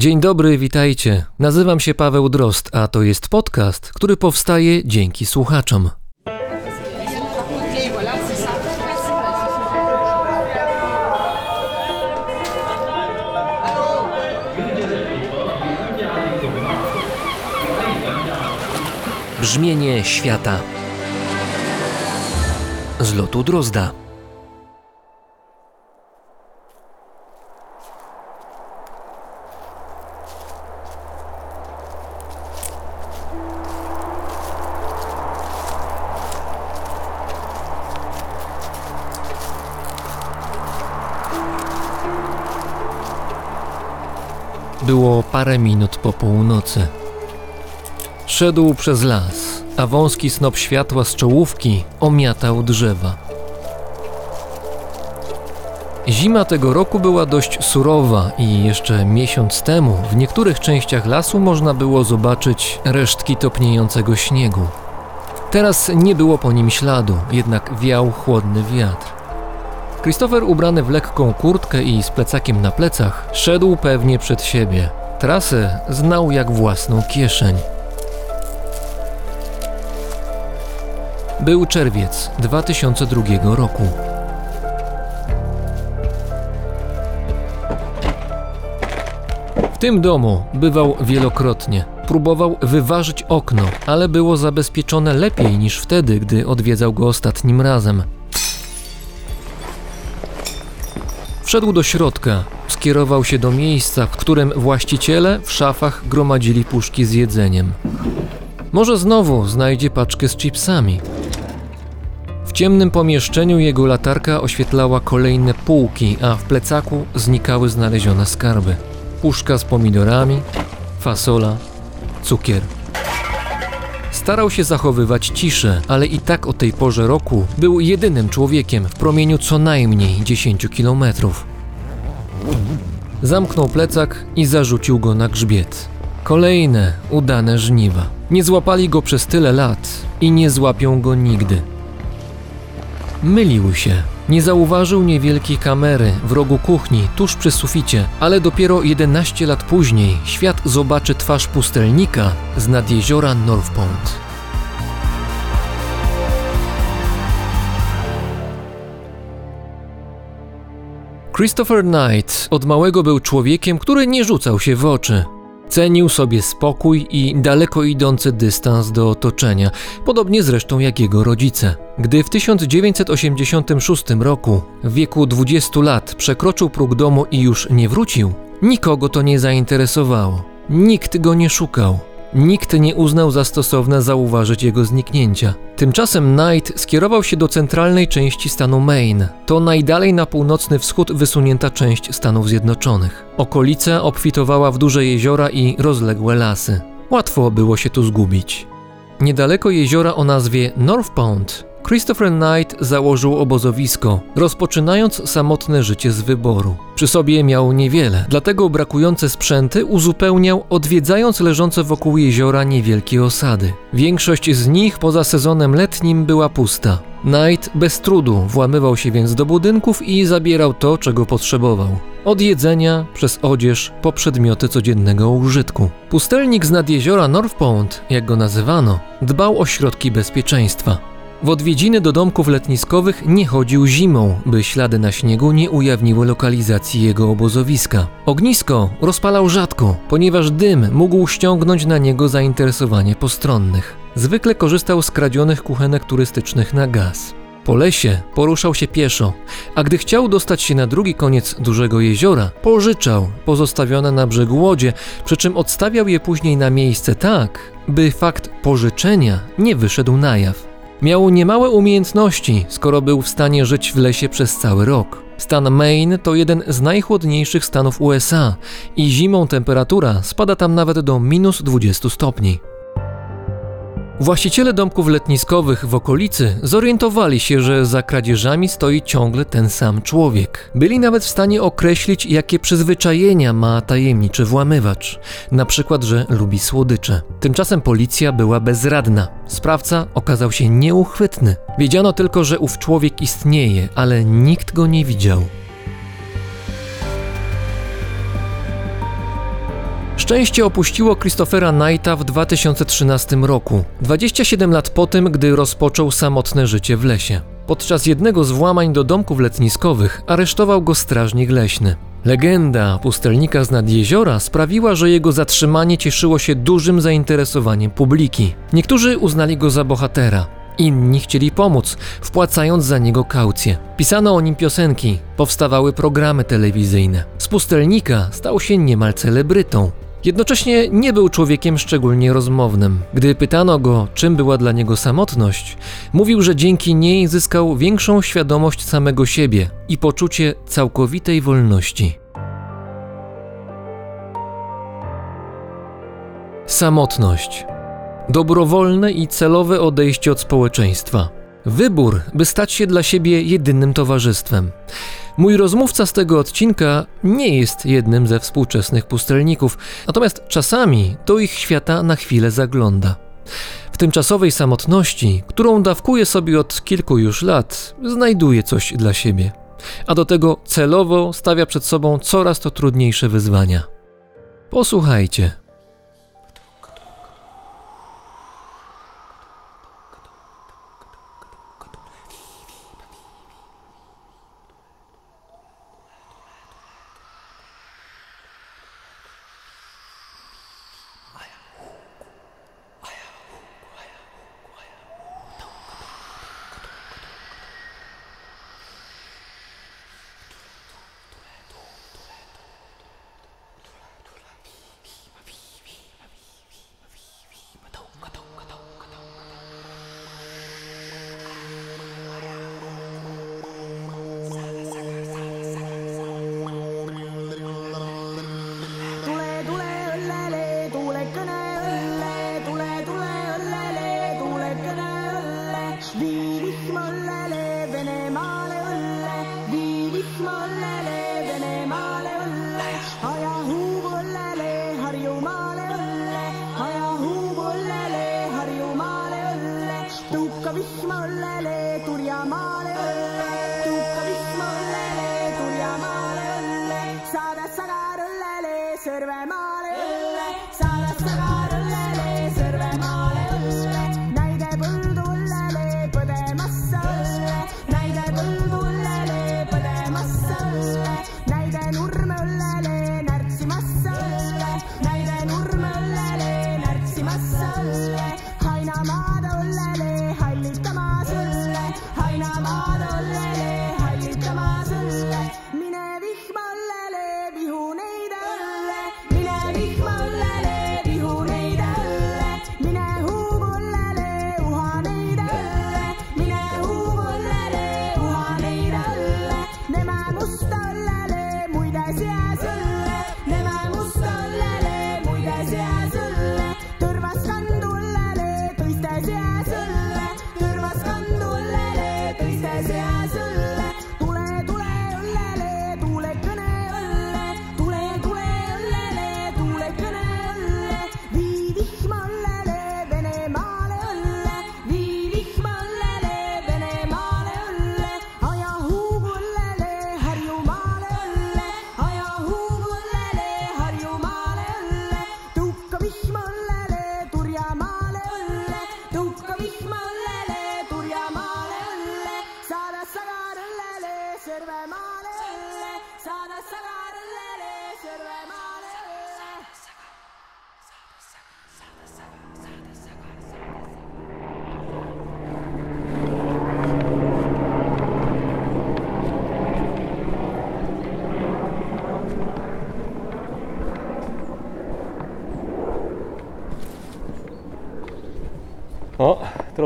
Dzień dobry, witajcie. Nazywam się Paweł Drost, a to jest podcast, który powstaje dzięki słuchaczom. Brzmienie świata z lotu Drozda. Było parę minut po północy. Szedł przez las, a wąski snop światła z czołówki omiatał drzewa. Zima tego roku była dość surowa i jeszcze miesiąc temu w niektórych częściach lasu można było zobaczyć resztki topniejącego śniegu. Teraz nie było po nim śladu, jednak wiał chłodny wiatr. Christopher, ubrany w lekką kurtkę i z plecakiem na plecach, szedł pewnie przed siebie. Trasę znał jak własną kieszeń. Był czerwiec 2002 roku. W tym domu bywał wielokrotnie. Próbował wyważyć okno, ale było zabezpieczone lepiej niż wtedy, gdy odwiedzał go ostatnim razem. Wszedł do środka, skierował się do miejsca, w którym właściciele w szafach gromadzili puszki z jedzeniem. Może znowu znajdzie paczkę z chipsami. W ciemnym pomieszczeniu jego latarka oświetlała kolejne półki, a w plecaku znikały znalezione skarby. Puszka z pomidorami, fasola, cukier. Starał się zachowywać ciszę, ale i tak o tej porze roku był jedynym człowiekiem w promieniu co najmniej 10 kilometrów. Zamknął plecak i zarzucił go na grzbiet. Kolejne udane żniwa. Nie złapali go przez tyle lat i nie złapią go nigdy. Mylił się. Nie zauważył niewielkiej kamery w rogu kuchni, tuż przy suficie, ale dopiero 11 lat później świat zobaczy twarz pustelnika z nad jeziora North Pond. Christopher Knight od małego był człowiekiem, który nie rzucał się w oczy. Cenił sobie spokój i daleko idący dystans do otoczenia, podobnie zresztą jak jego rodzice. Gdy w 1986 roku, w wieku 20 lat, przekroczył próg domu i już nie wrócił, nikogo to nie zainteresowało. Nikt go nie szukał. Nikt nie uznał za stosowne zauważyć jego zniknięcia. Tymczasem Knight skierował się do centralnej części stanu Maine. To najdalej na północny wschód wysunięta część Stanów Zjednoczonych. Okolica obfitowała w duże jeziora i rozległe lasy. Łatwo było się tu zgubić. Niedaleko jeziora o nazwie North Pond Christopher Knight założył obozowisko, rozpoczynając samotne życie z wyboru. Przy sobie miał niewiele, dlatego brakujące sprzęty uzupełniał odwiedzając leżące wokół jeziora niewielkie osady. Większość z nich poza sezonem letnim była pusta. Knight bez trudu włamywał się więc do budynków i zabierał to, czego potrzebował. Od jedzenia, przez odzież, po przedmioty codziennego użytku. Pustelnik z nad jeziora North Pond, jak go nazywano, dbał o środki bezpieczeństwa. W odwiedziny do domków letniskowych nie chodził zimą, by ślady na śniegu nie ujawniły lokalizacji jego obozowiska. Ognisko rozpalał rzadko, ponieważ dym mógł ściągnąć na niego zainteresowanie postronnych. Zwykle korzystał z kradzionych kuchenek turystycznych na gaz. Po lesie poruszał się pieszo, a gdy chciał dostać się na drugi koniec dużego jeziora, pożyczał pozostawione na brzegu łodzie, przy czym odstawiał je później na miejsce tak, by fakt pożyczenia nie wyszedł na jaw. Miał niemałe umiejętności, skoro był w stanie żyć w lesie przez cały rok. Stan Maine to jeden z najchłodniejszych stanów USA i zimą temperatura spada tam nawet do minus 20 stopni. Właściciele domków letniskowych w okolicy zorientowali się, że za kradzieżami stoi ciągle ten sam człowiek. Byli nawet w stanie określić, jakie przyzwyczajenia ma tajemniczy włamywacz. Na przykład, że lubi słodycze. Tymczasem policja była bezradna. Sprawca okazał się nieuchwytny. Wiedziano tylko, że ów człowiek istnieje, ale nikt go nie widział. Szczęście opuściło Christophera Knighta w 2013 roku, 27 lat po tym, gdy rozpoczął samotne życie w lesie. Podczas jednego z włamań do domków letniskowych aresztował go strażnik leśny. Legenda pustelnika z nad jeziora sprawiła, że jego zatrzymanie cieszyło się dużym zainteresowaniem publiki. Niektórzy uznali go za bohatera, inni chcieli pomóc, wpłacając za niego kaucję. Pisano o nim piosenki, powstawały programy telewizyjne. Z pustelnika stał się niemal celebrytą. Jednocześnie nie był człowiekiem szczególnie rozmownym. Gdy pytano go, czym była dla niego samotność, mówił, że dzięki niej zyskał większą świadomość samego siebie i poczucie całkowitej wolności. Samotność. Dobrowolne i celowe odejście od społeczeństwa. Wybór, by stać się dla siebie jedynym towarzystwem. Mój rozmówca z tego odcinka nie jest jednym ze współczesnych pustelników, natomiast czasami do ich świata na chwilę zagląda. W tymczasowej samotności, którą dawkuje sobie od kilku już lat, znajduje coś dla siebie, a do tego celowo stawia przed sobą coraz to trudniejsze wyzwania. Posłuchajcie.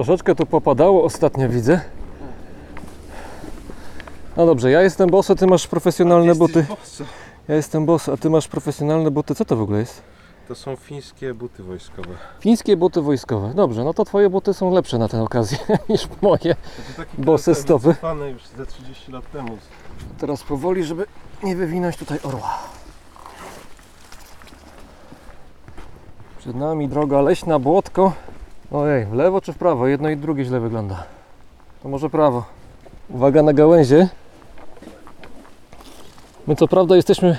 Troszeczkę tu popadało ostatnio widzę. No dobrze, ja jestem boss, a ty masz profesjonalne buty. Ja jestem boss, a ty masz profesjonalne buty. Co to w ogóle jest? To są fińskie buty wojskowe. Fińskie buty wojskowe. Dobrze, no to twoje buty są lepsze na tę okazję niż moje. Bose KSM stopy. wycofane już ze 30 lat temu. Teraz powoli, żeby nie wywinąć tutaj orła. Przed nami droga leśna, błotko. Ojej, w lewo czy w prawo? Jedno i drugie źle wygląda. To może prawo. Uwaga na gałęzie. My co prawda jesteśmy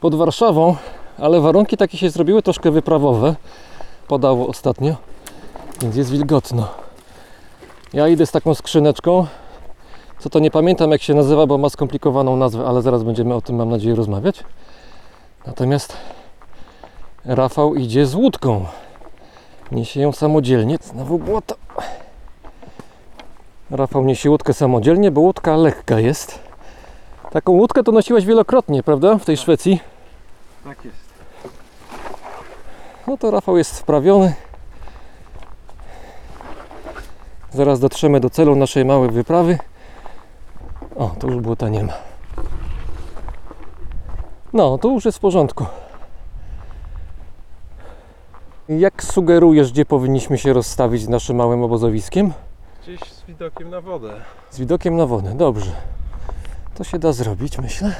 pod Warszawą, ale warunki takie się zrobiły troszkę wyprawowe. Podało ostatnio, więc jest wilgotno. Ja idę z taką skrzyneczką. Co to nie pamiętam jak się nazywa, bo ma skomplikowaną nazwę, ale zaraz będziemy o tym mam nadzieję rozmawiać. Natomiast Rafał idzie z łódką. Niesie ją samodzielnie. Znowu błoto. Rafał niesie łódkę samodzielnie, bo łódka lekka jest. Taką łódkę to nosiłeś wielokrotnie, prawda? W tej Szwecji. Tak jest. No to Rafał jest wprawiony. Zaraz dotrzemy do celu naszej małej wyprawy. O, to już błota nie ma. No, to już jest w porządku. Jak sugerujesz, gdzie powinniśmy się rozstawić z naszym małym obozowiskiem? Gdzieś z widokiem na wodę. Z widokiem na wodę, dobrze. To się da zrobić, myślę.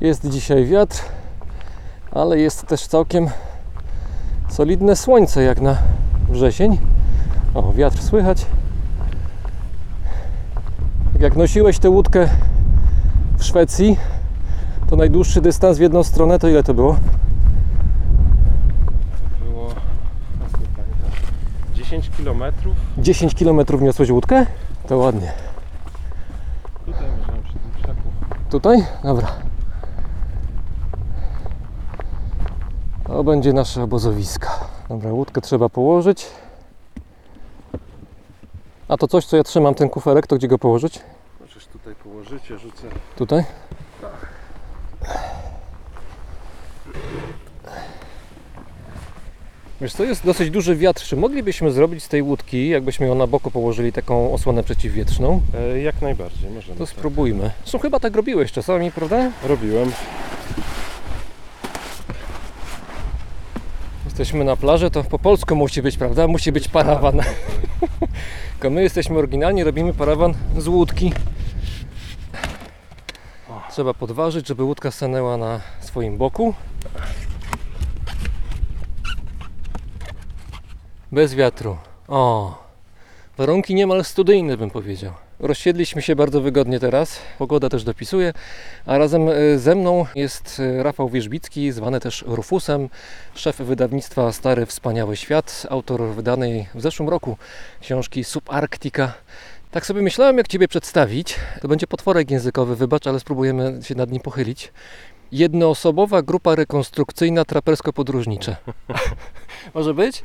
Jest dzisiaj wiatr, ale jest też całkiem solidne słońce jak na wrzesień. O, wiatr słychać. Jak nosiłeś tę łódkę w Szwecji, to najdłuższy dystans w jedną stronę to ile to? Było, nie pamiętam, 10 kilometrów. 10 km niosłeś łódkę? To ładnie. Tutaj przy tym krzaku. Tutaj? Dobra. To będzie nasze obozowisko. Dobra, łódkę trzeba położyć. A to coś, co ja trzymam, ten kuferek, to gdzie go położyć? Możesz tutaj położyć, ja rzucę. Tutaj? Wiesz, to jest dosyć duży wiatr. Czy moglibyśmy zrobić z tej łódki, jakbyśmy ją na boku położyli, taką osłonę przeciwwietrzną? E, jak najbardziej, możemy. To tak. spróbujmy. Zresztą chyba tak robiłeś czasami, prawda? Robiłem. Jesteśmy na plaży, to po polsku musi być, prawda? Musi być parawan. Tylko my jesteśmy oryginalni, robimy parawan z łódki. Trzeba podważyć, żeby łódka stanęła na swoim boku. Bez wiatru. O, warunki niemal studyjne bym powiedział. Rozsiedliśmy się bardzo wygodnie teraz, pogoda też dopisuje, a razem e, ze mną jest e, Rafał Wierzbicki, zwany też Rufusem, szef wydawnictwa Stary Wspaniały Świat, autor wydanej w zeszłym roku książki Subarktika. Tak sobie myślałem, jak Ciebie przedstawić. To będzie potworek językowy, wybacz, ale spróbujemy się nad nim pochylić. Jednoosobowa grupa rekonstrukcyjna trapersko-podróżnicza. Może być?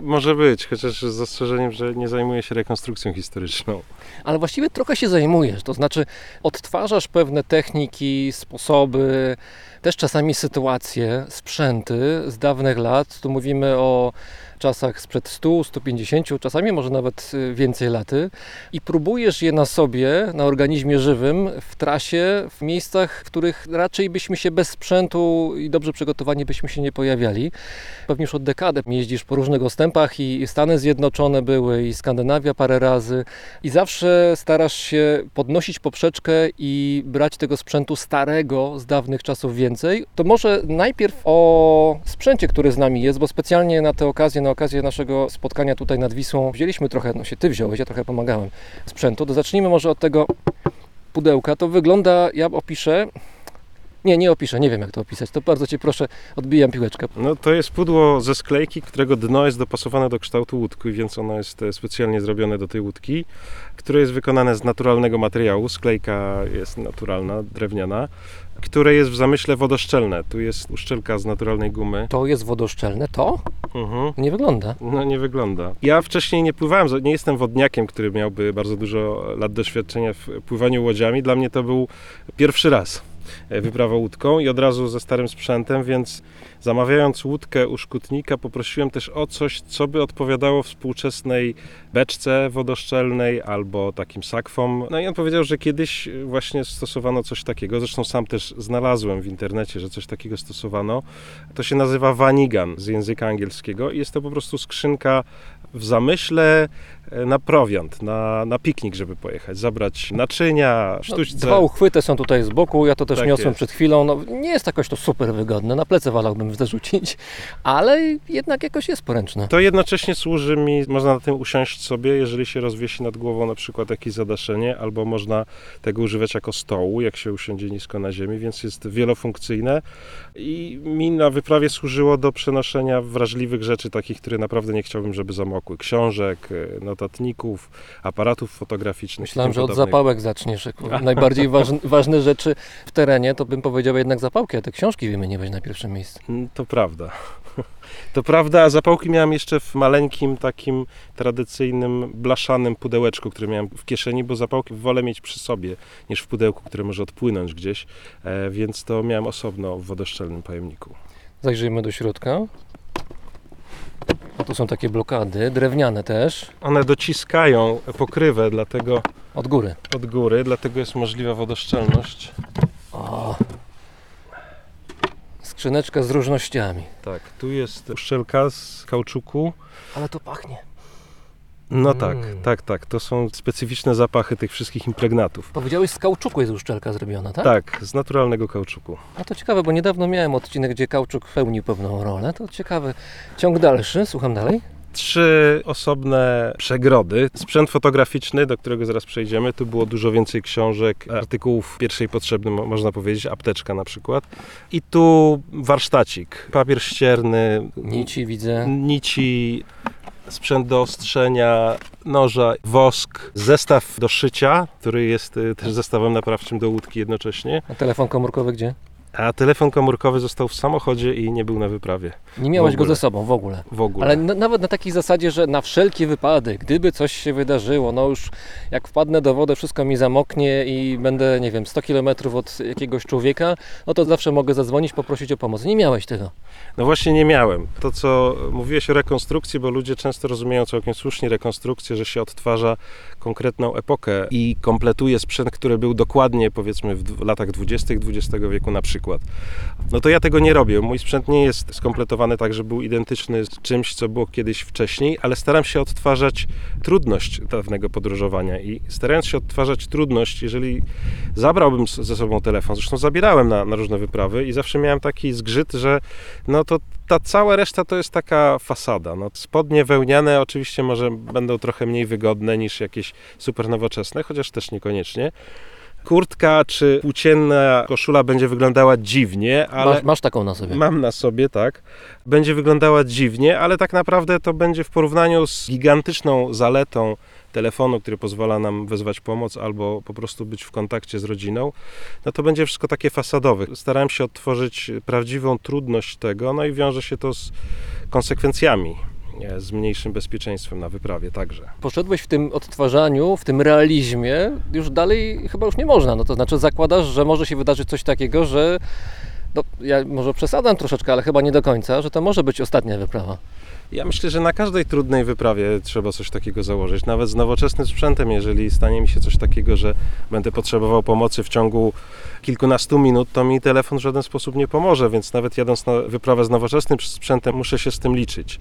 Może być, chociaż z zastrzeżeniem, że nie zajmuję się rekonstrukcją historyczną. Ale właściwie trochę się zajmujesz, to znaczy odtwarzasz pewne techniki, sposoby, też czasami sytuacje, sprzęty z dawnych lat. Tu mówimy o czasach sprzed 100, 150, czasami może nawet y, więcej laty i próbujesz je na sobie, na organizmie żywym, w trasie, w miejscach, w których raczej byśmy się bez sprzętu i dobrze przygotowani byśmy się nie pojawiali. Pewnie już od dekady jeździsz po różnych ostępach i Stany Zjednoczone były i Skandynawia parę razy i zawsze starasz się podnosić poprzeczkę i brać tego sprzętu starego z dawnych czasów więcej. To może najpierw o sprzęcie, który z nami jest, bo specjalnie na tę okazję, na okazję naszego spotkania tutaj nad Wisłą wzięliśmy trochę, no się ty wziąłeś, ja trochę pomagałem sprzętu. To zacznijmy może od tego pudełka. To wygląda, ja opiszę. Nie, nie opiszę, nie wiem jak to opisać. To bardzo Cię proszę, odbijam piłeczkę. No to jest pudło ze sklejki, którego dno jest dopasowane do kształtu łódki, więc ono jest e, specjalnie zrobione do tej łódki, które jest wykonane z naturalnego materiału. Sklejka jest naturalna, drewniana, które jest w zamyśle wodoszczelne. Tu jest uszczelka z naturalnej gumy. To jest wodoszczelne, to? Mhm. Nie wygląda. No nie wygląda. Ja wcześniej nie pływałem, nie jestem wodniakiem, który miałby bardzo dużo lat doświadczenia w pływaniu łodziami. Dla mnie to był pierwszy raz e, wyprawa łódką i od razu ze starym sprzętem, więc zamawiając łódkę u szkutnika poprosiłem też o coś, co by odpowiadało współczesnej beczce wodoszczelnej albo takim sakwom. No i on powiedział, że kiedyś właśnie stosowano coś takiego, zresztą sam też znalazłem w internecie, że coś takiego stosowano. To się nazywa vanigan z języka angielskiego i jest to po prostu skrzynka w zamyśle e, na prowiant, na, na piknik, żeby pojechać, zabrać naczynia, No, sztućce. dwa uchwyty są tutaj z boku, ja to też Tak niosłem jest. przed chwilą. No, nie jest jakoś to super wygodne, na plecy zarzucić, ale jednak jakoś jest poręczne. To jednocześnie służy mi, można na tym usiąść sobie, jeżeli się rozwiesi nad głową na przykład jakieś zadaszenie, albo można tego używać jako stołu, jak się usiądzie nisko na ziemi, więc jest wielofunkcyjne i mi na wyprawie służyło do przenoszenia wrażliwych rzeczy, takich, które naprawdę nie chciałbym, żeby zamokły. Książek, e, notatników, aparatów fotograficznych. Myślałem, że od zapałek zaczniesz. Najbardziej ważne, ważne rzeczy w terenie, to bym powiedział jednak zapałki, a te książki wymieniłeś na pierwszym miejscu. To prawda. To prawda, a zapałki miałem jeszcze w maleńkim, takim tradycyjnym, blaszanym pudełeczku, które miałem w kieszeni, bo zapałki wolę mieć przy sobie, niż w pudełku, które może odpłynąć gdzieś, e, więc to miałem osobno w wodoszczelnym pojemniku. Zajrzyjmy do środka. O, tu są takie blokady, drewniane też, One dociskają pokrywę dlatego od góry. od góry, dlatego jest możliwa wodoszczelność. O. Skrzyneczka z różnościami. Tak, tu jest uszczelka z kauczuku. Ale to pachnie. No Mm. tak, tak, tak. To są specyficzne zapachy tych wszystkich impregnatów. Powiedziałeś, z kauczuku jest uszczelka zrobiona, tak? Tak, z naturalnego kauczuku. A to ciekawe, bo niedawno miałem odcinek, gdzie kauczuk pełnił pewną rolę. To ciekawy ciąg dalszy. Słucham dalej. Trzy osobne przegrody. Sprzęt fotograficzny, do którego zaraz przejdziemy. Tu było dużo więcej książek, artykułów pierwszej potrzeby, mo- można powiedzieć, apteczka na przykład. I tu warsztacik, papier ścierny, Nici widzę. nici, sprzęt do ostrzenia, noża, wosk, zestaw do szycia, który jest y, też zestawem naprawczym do łódki jednocześnie. A telefon komórkowy gdzie? A telefon komórkowy został w samochodzie i nie był na wyprawie Nie miałeś go ze sobą w ogóle. w ogóle. Ale na, nawet na takiej zasadzie, że na wszelki wypadek, gdyby coś się wydarzyło, no już jak wpadnę do wody, wszystko mi zamoknie i będę, nie wiem, 100 km od jakiegoś człowieka, no to zawsze mogę zadzwonić, poprosić o pomoc. Nie miałeś tego. No właśnie nie miałem. To, co mówiłeś o rekonstrukcji, bo ludzie często rozumieją całkiem słusznie rekonstrukcję, że się odtwarza konkretną epokę i kompletuje sprzęt, który był dokładnie, powiedzmy, w latach 20. XX wieku na przykład. No to ja tego nie robię. Mój sprzęt nie jest skompletowany tak, że był identyczny z czymś, co było kiedyś wcześniej, ale staram się odtwarzać trudność dawnego podróżowania i starając się odtwarzać trudność, jeżeli zabrałbym ze sobą telefon, zresztą zabierałem na, na różne wyprawy i zawsze miałem taki zgrzyt, że no to ta cała reszta to jest taka fasada. No, spodnie wełniane oczywiście może będą trochę mniej wygodne niż jakieś super nowoczesne, chociaż też niekoniecznie. Kurtka czy płócienna koszula będzie wyglądała dziwnie, ale Masz, masz taką na sobie. mam na sobie, tak. Będzie wyglądała dziwnie, ale tak naprawdę to będzie w porównaniu z gigantyczną zaletą telefonu, który pozwala nam wezwać pomoc albo po prostu być w kontakcie z rodziną, no to będzie wszystko takie fasadowe. Starałem się odtworzyć prawdziwą trudność tego, no i wiąże się to z konsekwencjami, z mniejszym bezpieczeństwem na wyprawie także. Poszedłeś w tym odtwarzaniu, w tym realizmie, już dalej chyba już nie można. No to znaczy zakładasz, że może się wydarzyć coś takiego, że no, ja może przesadzam troszeczkę, ale chyba nie do końca, że to może być ostatnia wyprawa. Ja myślę, że na każdej trudnej wyprawie trzeba coś takiego założyć. Nawet z nowoczesnym sprzętem, jeżeli stanie mi się coś takiego, że będę potrzebował pomocy w ciągu kilkunastu minut, to mi telefon w żaden sposób nie pomoże, więc nawet jadąc na wyprawę z nowoczesnym sprzętem, muszę się z tym liczyć.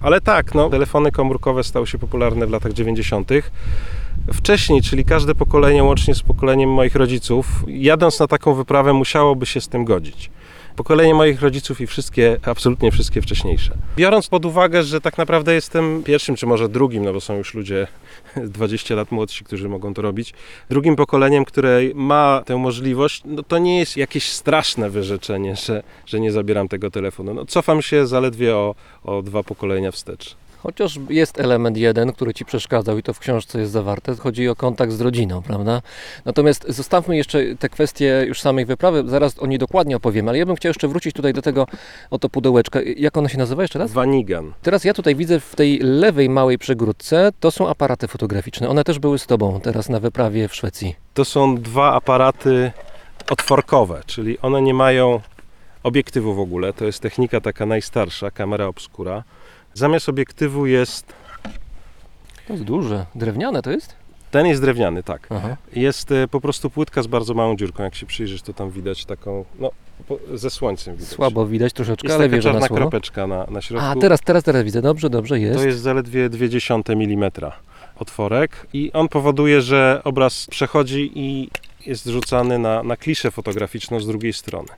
Ale tak, no, telefony komórkowe stały się popularne w latach 90. Wcześniej, czyli każde pokolenie, łącznie z pokoleniem moich rodziców, jadąc na taką wyprawę, musiałoby się z tym godzić pokolenie moich rodziców i wszystkie, absolutnie wszystkie wcześniejsze. Biorąc pod uwagę, że tak naprawdę jestem pierwszym, czy może drugim, no bo są już ludzie 20 lat młodsi, którzy mogą to robić, drugim pokoleniem, które ma tę możliwość, no to nie jest jakieś straszne wyrzeczenie, że, że nie zabieram tego telefonu. No, cofam się zaledwie o, o dwa pokolenia wstecz. Chociaż jest element jeden, który ci przeszkadzał i to w książce jest zawarte. Chodzi o kontakt z rodziną, prawda? Natomiast zostawmy jeszcze te kwestie już samej wyprawy, zaraz o niej dokładnie opowiemy, ale ja bym chciał jeszcze wrócić tutaj do tego oto pudełeczka. Jak ono się nazywa jeszcze raz? Vanigan. Teraz ja tutaj widzę w tej lewej małej przegródce, to są aparaty fotograficzne. One też były z tobą teraz na wyprawie w Szwecji. To są dwa aparaty otworkowe, czyli one nie mają obiektywu w ogóle. To jest technika taka najstarsza, kamera obskura. Zamiast obiektywu jest, To jest duże. Drewniane to jest? ten jest drewniany, tak. Aha. Jest e, po prostu płytka z bardzo małą dziurką. Jak się przyjrzysz, to tam widać taką, no, ze słońcem widać. Słabo widać troszeczkę, Jest ale wierzę na czarna słowo. kropeczka na, na środku. A, teraz, teraz, teraz widzę. Dobrze, dobrze, jest. To jest zaledwie 0,2 mm. otworek i on powoduje, że obraz przechodzi i jest rzucany na, na kliszę fotograficzną z drugiej strony.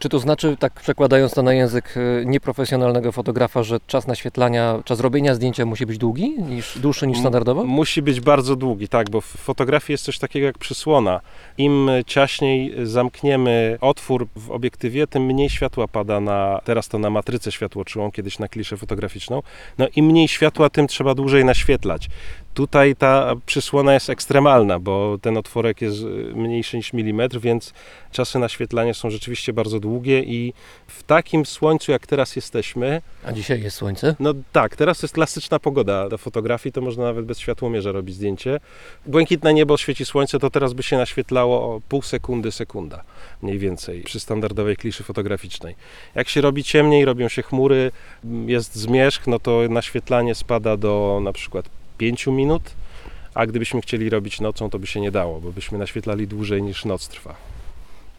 Czy to znaczy, tak przekładając to na język e, nieprofesjonalnego fotografa, że czas naświetlania, czas robienia zdjęcia musi być długi, niż, dłuższy niż M- standardowo? Musi być bardzo długi, tak, bo w fotografii jest coś takiego jak przysłona. Im ciaśniej zamkniemy otwór w obiektywie, tym mniej światła pada na, teraz to na matrycę światłoczułą, kiedyś na kliszę fotograficzną. No im mniej światła, tym trzeba dłużej naświetlać. Tutaj ta przysłona jest ekstremalna, bo ten otworek jest y, mniejszy niż milimetr, więc czasy naświetlania są rzeczywiście bardzo długie i w takim słońcu, jak teraz jesteśmy, A dzisiaj jest słońce. no tak, teraz jest klasyczna pogoda do fotografii, to można nawet bez światłomierza robić zdjęcie. Błękitne niebo, świeci słońce, to teraz by się naświetlało o pół sekundy, sekunda mniej więcej przy standardowej kliszy fotograficznej. Jak się robi ciemniej, robią się chmury, jest zmierzch, no to naświetlanie spada do na przykład 5 minut, a gdybyśmy chcieli robić nocą, to by się nie dało, bo byśmy naświetlali dłużej niż noc trwa.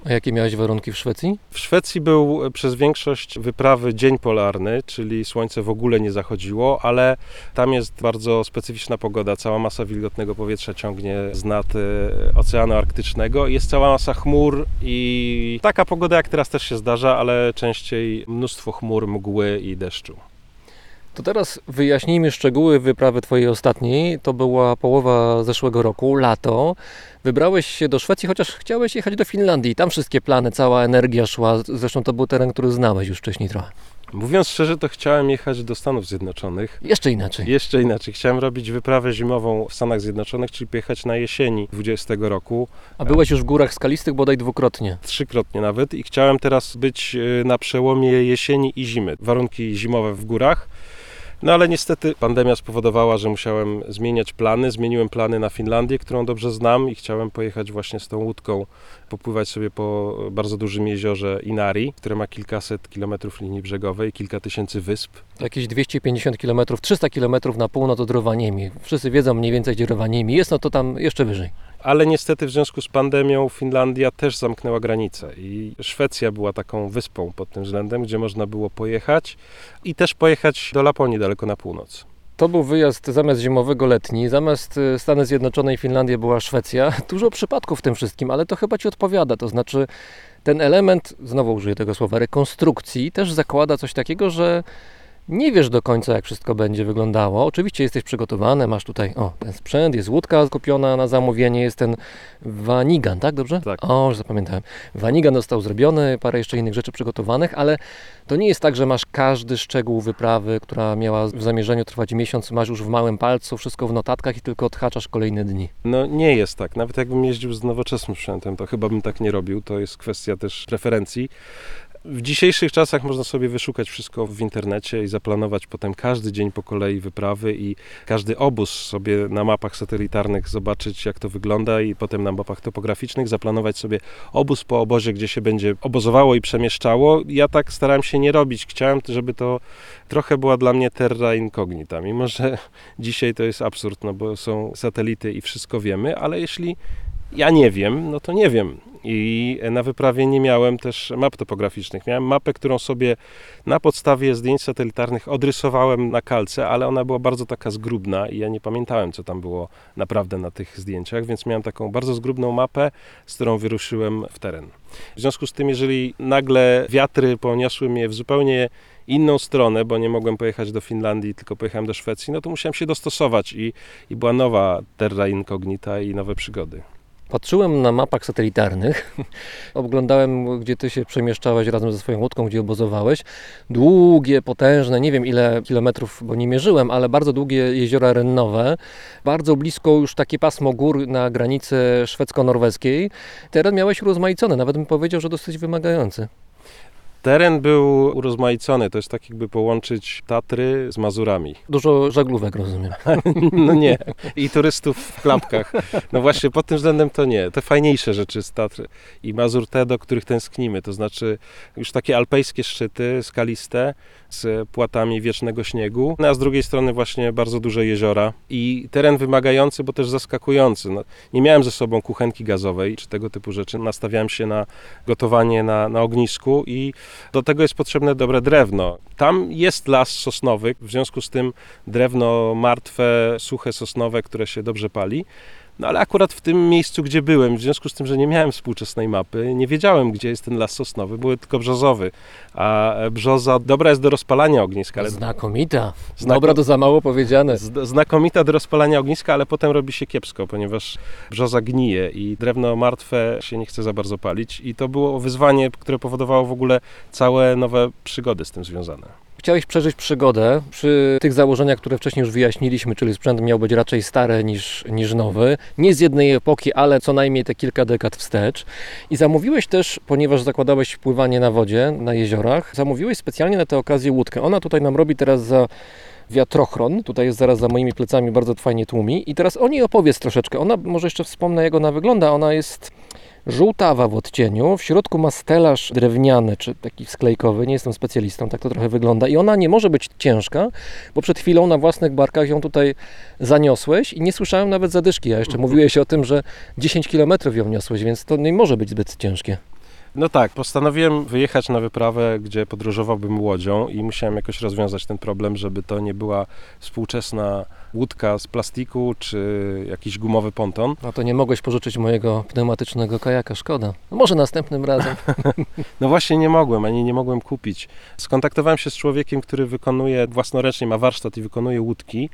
A jakie miałeś warunki w Szwecji? W Szwecji był przez większość wyprawy dzień polarny, czyli słońce w ogóle nie zachodziło, ale tam jest bardzo specyficzna pogoda. Cała masa wilgotnego powietrza ciągnie z nad e, Oceanu Arktycznego. Jest cała masa chmur i taka pogoda jak teraz też się zdarza, ale częściej mnóstwo chmur, mgły i deszczu. To teraz wyjaśnijmy szczegóły wyprawy Twojej ostatniej. To była połowa zeszłego roku, lato. Wybrałeś się do Szwecji, chociaż chciałeś jechać do Finlandii. Tam wszystkie plany, cała energia szła. Zresztą to był teren, który znałeś już wcześniej trochę. Mówiąc szczerze, to chciałem jechać do Stanów Zjednoczonych. Jeszcze inaczej. Jeszcze inaczej, chciałem robić wyprawę zimową w Stanach Zjednoczonych, czyli pojechać na jesieni 20 roku. A byłeś już w górach skalistych bodaj dwukrotnie. trzykrotnie nawet i chciałem teraz być y, na przełomie jesieni i zimy. Warunki zimowe w górach. No ale niestety pandemia spowodowała, że musiałem zmieniać plany. Zmieniłem plany na Finlandię, którą dobrze znam i chciałem pojechać właśnie z tą łódką, popływać sobie po bardzo dużym jeziorze Inari, które ma kilkaset kilometrów linii brzegowej, kilka tysięcy wysp. Jakieś 250 km, 300 km na północ od Rovaniemi. Wszyscy wiedzą mniej więcej, gdzie Rovaniemi jest, no to tam jeszcze wyżej. Ale niestety w związku z pandemią Finlandia też zamknęła granice i Szwecja była taką wyspą pod tym względem, gdzie można było pojechać i też pojechać do Laponii daleko na północ. To był wyjazd zamiast zimowego letni, zamiast y, Stany Zjednoczone i Finlandia była Szwecja. Dużo przypadków w tym wszystkim, ale to chyba Ci odpowiada. To znaczy ten element, znowu użyję tego słowa, rekonstrukcji też zakłada coś takiego, że nie wiesz do końca, jak wszystko będzie wyglądało. Oczywiście jesteś przygotowany, masz tutaj o, ten sprzęt, jest łódka kupiona na zamówienie, jest ten wanigan, tak dobrze? Tak. O, już zapamiętałem. Wanigan został zrobiony, parę jeszcze innych rzeczy przygotowanych, ale to nie jest tak, że masz każdy szczegół wyprawy, która miała w zamierzeniu trwać miesiąc, masz już w małym palcu, wszystko w notatkach i tylko odhaczasz kolejne dni. No nie jest tak. Nawet jakbym jeździł z nowoczesnym sprzętem, to chyba bym tak nie robił. To jest kwestia też preferencji. W dzisiejszych czasach można sobie wyszukać wszystko w internecie i zaplanować potem każdy dzień po kolei wyprawy i każdy obóz sobie na mapach satelitarnych zobaczyć, jak to wygląda i potem na mapach topograficznych zaplanować sobie obóz po obozie, gdzie się będzie obozowało i przemieszczało. Ja tak starałem się nie robić. Chciałem, żeby to trochę była dla mnie terra incognita, mimo że dzisiaj to jest absurd, no bo są satelity i wszystko wiemy, ale jeśli ja nie wiem, no to nie wiem. I na wyprawie nie miałem też map topograficznych. Miałem mapę, którą sobie na podstawie zdjęć satelitarnych odrysowałem na kalce, ale ona była bardzo taka zgrubna i ja nie pamiętałem, co tam było naprawdę na tych zdjęciach, więc miałem taką bardzo zgrubną mapę, z którą wyruszyłem w teren. W związku z tym, jeżeli nagle wiatry poniosły mnie w zupełnie inną stronę, bo nie mogłem pojechać do Finlandii, tylko pojechałem do Szwecji, no to musiałem się dostosować i, i była nowa terra incognita i nowe przygody. Patrzyłem na mapach satelitarnych, oglądałem, gdzie ty się przemieszczałeś razem ze swoją łódką, gdzie obozowałeś. Długie, potężne, nie wiem ile kilometrów, bo nie mierzyłem, ale bardzo długie jeziora rennowe. Bardzo blisko już takie pasmo gór na granicy szwedzko-norweskiej. Teren miałeś urozmaicony, nawet bym powiedział, że dosyć wymagający. Teren był urozmaicony, to jest tak jakby połączyć Tatry z Mazurami. Dużo żaglówek, rozumiem. No nie, i turystów w klapkach. No właśnie, pod tym względem to nie. Te fajniejsze rzeczy z Tatry i Mazur te, do których tęsknimy, to znaczy już takie alpejskie szczyty, skaliste, z płatami wiecznego śniegu, no a z drugiej strony właśnie bardzo duże jeziora i teren wymagający, bo też zaskakujący. No, nie miałem ze sobą kuchenki gazowej czy tego typu rzeczy. Nastawiałem się na gotowanie na, na ognisku i Do tego jest potrzebne dobre drewno. Tam jest las sosnowy, w związku z tym drewno martwe, suche sosnowe, które się dobrze pali. No ale akurat w tym miejscu, gdzie byłem, w związku z tym, że nie miałem współczesnej mapy, nie wiedziałem, gdzie jest ten las sosnowy, były tylko brzozowy. A brzoza dobra jest do rozpalania ogniska, ale Znakomita. Znako- Dobra to za mało powiedziane. Z- Znakomita do rozpalania ogniska, ale potem robi się kiepsko, ponieważ brzoza gnije i drewno martwe się nie chce za bardzo palić. I to było wyzwanie, które powodowało w ogóle całe nowe przygody z tym związane. Chciałeś przeżyć przygodę przy tych założeniach, które wcześniej już wyjaśniliśmy, czyli sprzęt miał być raczej stary niż, niż nowy. Nie z jednej epoki, ale co najmniej te kilka dekad wstecz. I zamówiłeś też, ponieważ zakładałeś pływanie na wodzie, na jeziorach, zamówiłeś specjalnie na tę okazję łódkę. Ona tutaj nam robi teraz za wiatrochron, tutaj jest zaraz za moimi plecami, bardzo fajnie tłumi. I teraz o niej opowiedz troszeczkę. Ona, może jeszcze wspomnę jak ona wygląda, ona jest żółtawa w odcieniu, w środku ma stelaż drewniany, czy taki sklejkowy, nie jestem specjalistą, tak to trochę wygląda. I ona nie może być ciężka, bo przed chwilą na własnych barkach ją tutaj zaniosłeś i nie słyszałem nawet zadyszki, a jeszcze mówiłeś o tym, że 10 km ją niosłeś, więc to nie może być zbyt ciężkie. No tak, postanowiłem wyjechać na wyprawę, gdzie podróżowałbym łodzią i musiałem jakoś rozwiązać ten problem, żeby to nie była współczesna łódka z plastiku czy jakiś gumowy ponton. No to nie mogłeś pożyczyć mojego pneumatycznego kajaka, szkoda. No może następnym razem. No właśnie nie mogłem, ani nie mogłem kupić. Skontaktowałem się z człowiekiem, który wykonuje własnoręcznie, ma warsztat i wykonuje łódki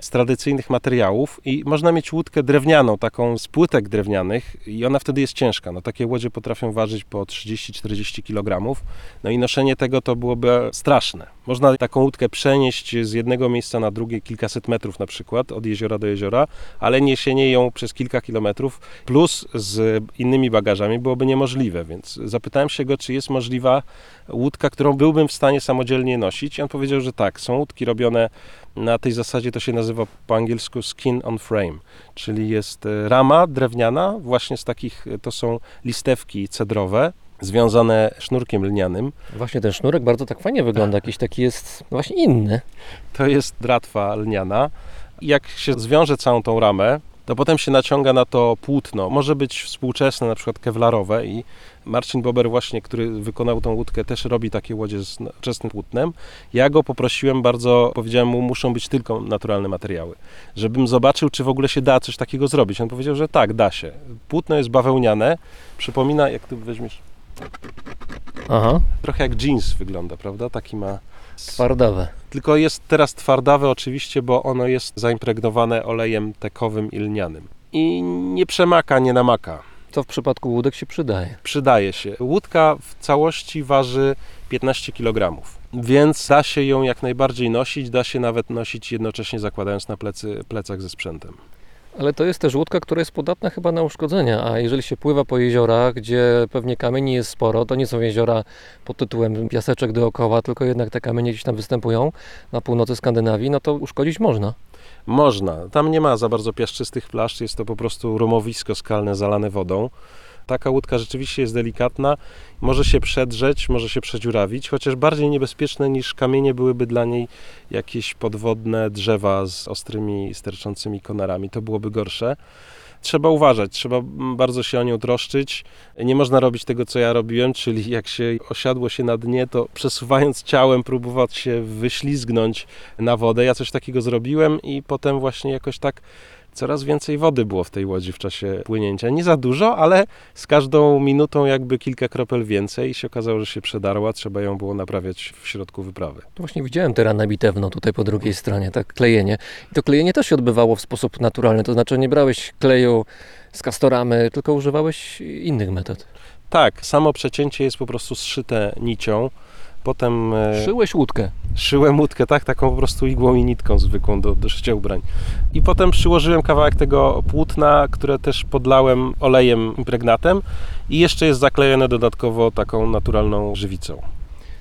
z tradycyjnych materiałów i można mieć łódkę drewnianą, taką z płytek drewnianych i ona wtedy jest ciężka. No takie łodzie potrafią ważyć po 30-40 kg. No i noszenie tego to byłoby straszne. Można taką łódkę przenieść z jednego miejsca na drugie kilkaset metrów na przykład, od jeziora do jeziora, ale niesienie ją przez kilka kilometrów plus z innymi bagażami byłoby niemożliwe, więc zapytałem się go, czy jest możliwa łódka, którą byłbym w stanie samodzielnie nosić i on powiedział, że tak, są łódki robione na tej zasadzie, to się nazywa po angielsku skin on frame, czyli jest e, rama drewniana, właśnie z takich, e, to są listewki cedrowe, związane sznurkiem lnianym. Właśnie ten sznurek bardzo tak fajnie wygląda, jakiś taki jest no właśnie inny. To jest dratwa lniana. Jak się zwiąże całą tą ramę, to potem się naciąga na to płótno. Może być współczesne, na przykład kewlarowe i Marcin Bober właśnie, który wykonał tą łódkę, też robi takie łodzie z nowoczesnym płótnem. Ja go poprosiłem bardzo, powiedziałem mu, muszą być tylko naturalne materiały, żebym zobaczył, czy w ogóle się da coś takiego zrobić. On powiedział, że tak, da się. Płótno jest bawełniane, przypomina, jak tu weźmiesz, Aha, trochę jak jeans wygląda, prawda? Taki ma twardawe. tylko jest teraz twardawe oczywiście, bo ono jest zaimpregnowane olejem tekowym i lnianym. I nie przemaka, nie namaka. Co w przypadku łódek się przydaje. Przydaje się. Łódka w całości waży 15 kg, więc da się ją jak najbardziej nosić, da się nawet nosić jednocześnie zakładając na plecy, plecach ze sprzętem. Ale to jest też łódka, która jest podatna chyba na uszkodzenia, a jeżeli się pływa po jeziorach, gdzie pewnie kamieni jest sporo, to nie są jeziora pod tytułem piaseczek dookoła, tylko jednak te kamienie gdzieś tam występują na północy Skandynawii, no to uszkodzić można. Można. Tam nie ma za bardzo piaszczystych plaż, jest to po prostu rumowisko skalne zalane wodą. Taka łódka rzeczywiście jest delikatna, może się przedrzeć, może się przedziurawić, chociaż bardziej niebezpieczne niż kamienie byłyby dla niej jakieś podwodne drzewa z ostrymi, sterczącymi konarami. To byłoby gorsze. Trzeba uważać, trzeba bardzo się o nią troszczyć. Nie można robić tego, co ja robiłem, czyli jak się osiadło się na dnie, to przesuwając ciałem próbować się wyślizgnąć na wodę. Ja coś takiego zrobiłem i potem właśnie jakoś tak coraz więcej wody było w tej łodzi w czasie płynięcia. Nie za dużo, ale z każdą minutą jakby kilka kropel więcej i się okazało, że się przedarła, trzeba ją było naprawiać w środku wyprawy. To właśnie widziałem tyrana bitewną tutaj po drugiej stronie, tak klejenie. I to klejenie też się odbywało w sposób naturalny, to znaczy nie brałeś kleju z kastoramy, tylko używałeś innych metod. Tak, samo przecięcie jest po prostu zszyte nicią. Potem e, Szyłeś łódkę. szyłem łódkę, tak, taką po prostu igłą i nitką zwykłą do, do szycia ubrań. I potem przyłożyłem kawałek tego płótna, które też podlałem olejem impregnatem i jeszcze jest zaklejone dodatkowo taką naturalną żywicą.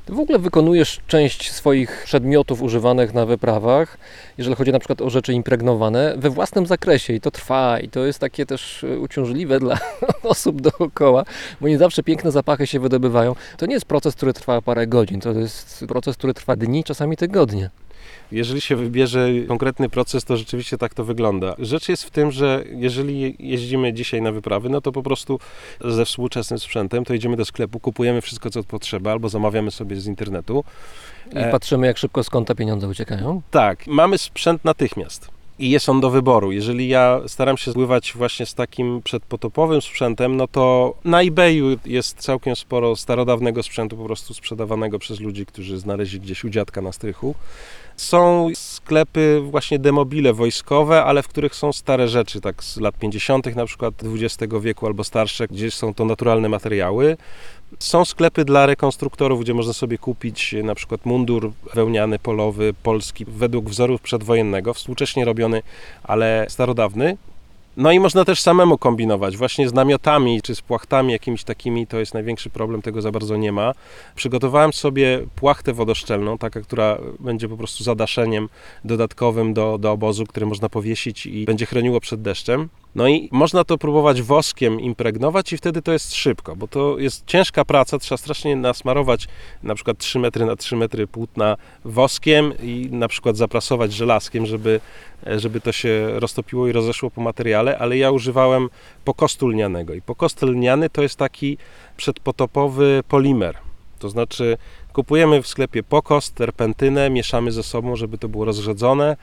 Ty w ogóle wykonujesz część swoich przedmiotów używanych na wyprawach, jeżeli chodzi na przykład o rzeczy impregnowane, we własnym zakresie i to trwa i to jest takie też e, uciążliwe dla osób dookoła, bo nie zawsze piękne zapachy się wydobywają. To nie jest proces, który trwa parę godzin, to jest proces, który trwa dni, czasami tygodnie. Jeżeli się wybierze konkretny proces, to rzeczywiście tak to wygląda. Rzecz jest w tym, że jeżeli jeździmy dzisiaj na wyprawy, no to po prostu ze współczesnym sprzętem, to idziemy do sklepu, kupujemy wszystko, co potrzeba, albo zamawiamy sobie z internetu. I E, patrzymy, jak szybko z konta pieniądze uciekają. Tak, mamy sprzęt natychmiast. I jest on do wyboru. Jeżeli ja staram się zbywać właśnie z takim przedpotopowym sprzętem, no to na eBayu jest całkiem sporo starodawnego sprzętu po prostu sprzedawanego przez ludzi, którzy znaleźli gdzieś u dziadka na strychu. Są sklepy właśnie demobile wojskowe, ale w których są stare rzeczy, tak z lat 50. na przykład XX wieku albo starsze, gdzie są to naturalne materiały. Są sklepy dla rekonstruktorów, gdzie można sobie kupić na przykład mundur wełniany, polowy, polski, według wzoru przedwojennego, współcześnie robiony, ale starodawny. No i można też samemu kombinować, właśnie z namiotami czy z płachtami jakimiś takimi, to jest największy problem, tego za bardzo nie ma. Przygotowałem sobie płachtę wodoszczelną, taka, która będzie po prostu zadaszeniem dodatkowym do, do obozu, który można powiesić i będzie chroniło przed deszczem. No i można to próbować woskiem impregnować i wtedy to jest szybko, bo to jest ciężka praca, trzeba strasznie nasmarować na przykład 3 metry na 3 metry płótna woskiem i na przykład zaprasować żelazkiem, żeby, żeby to się roztopiło i rozeszło po materiale, ale ja używałem pokostu lnianego i pokost lniany to jest taki przedpotopowy polimer, to znaczy kupujemy w sklepie pokost, terpentynę, mieszamy ze sobą, żeby to było rozrzedzone,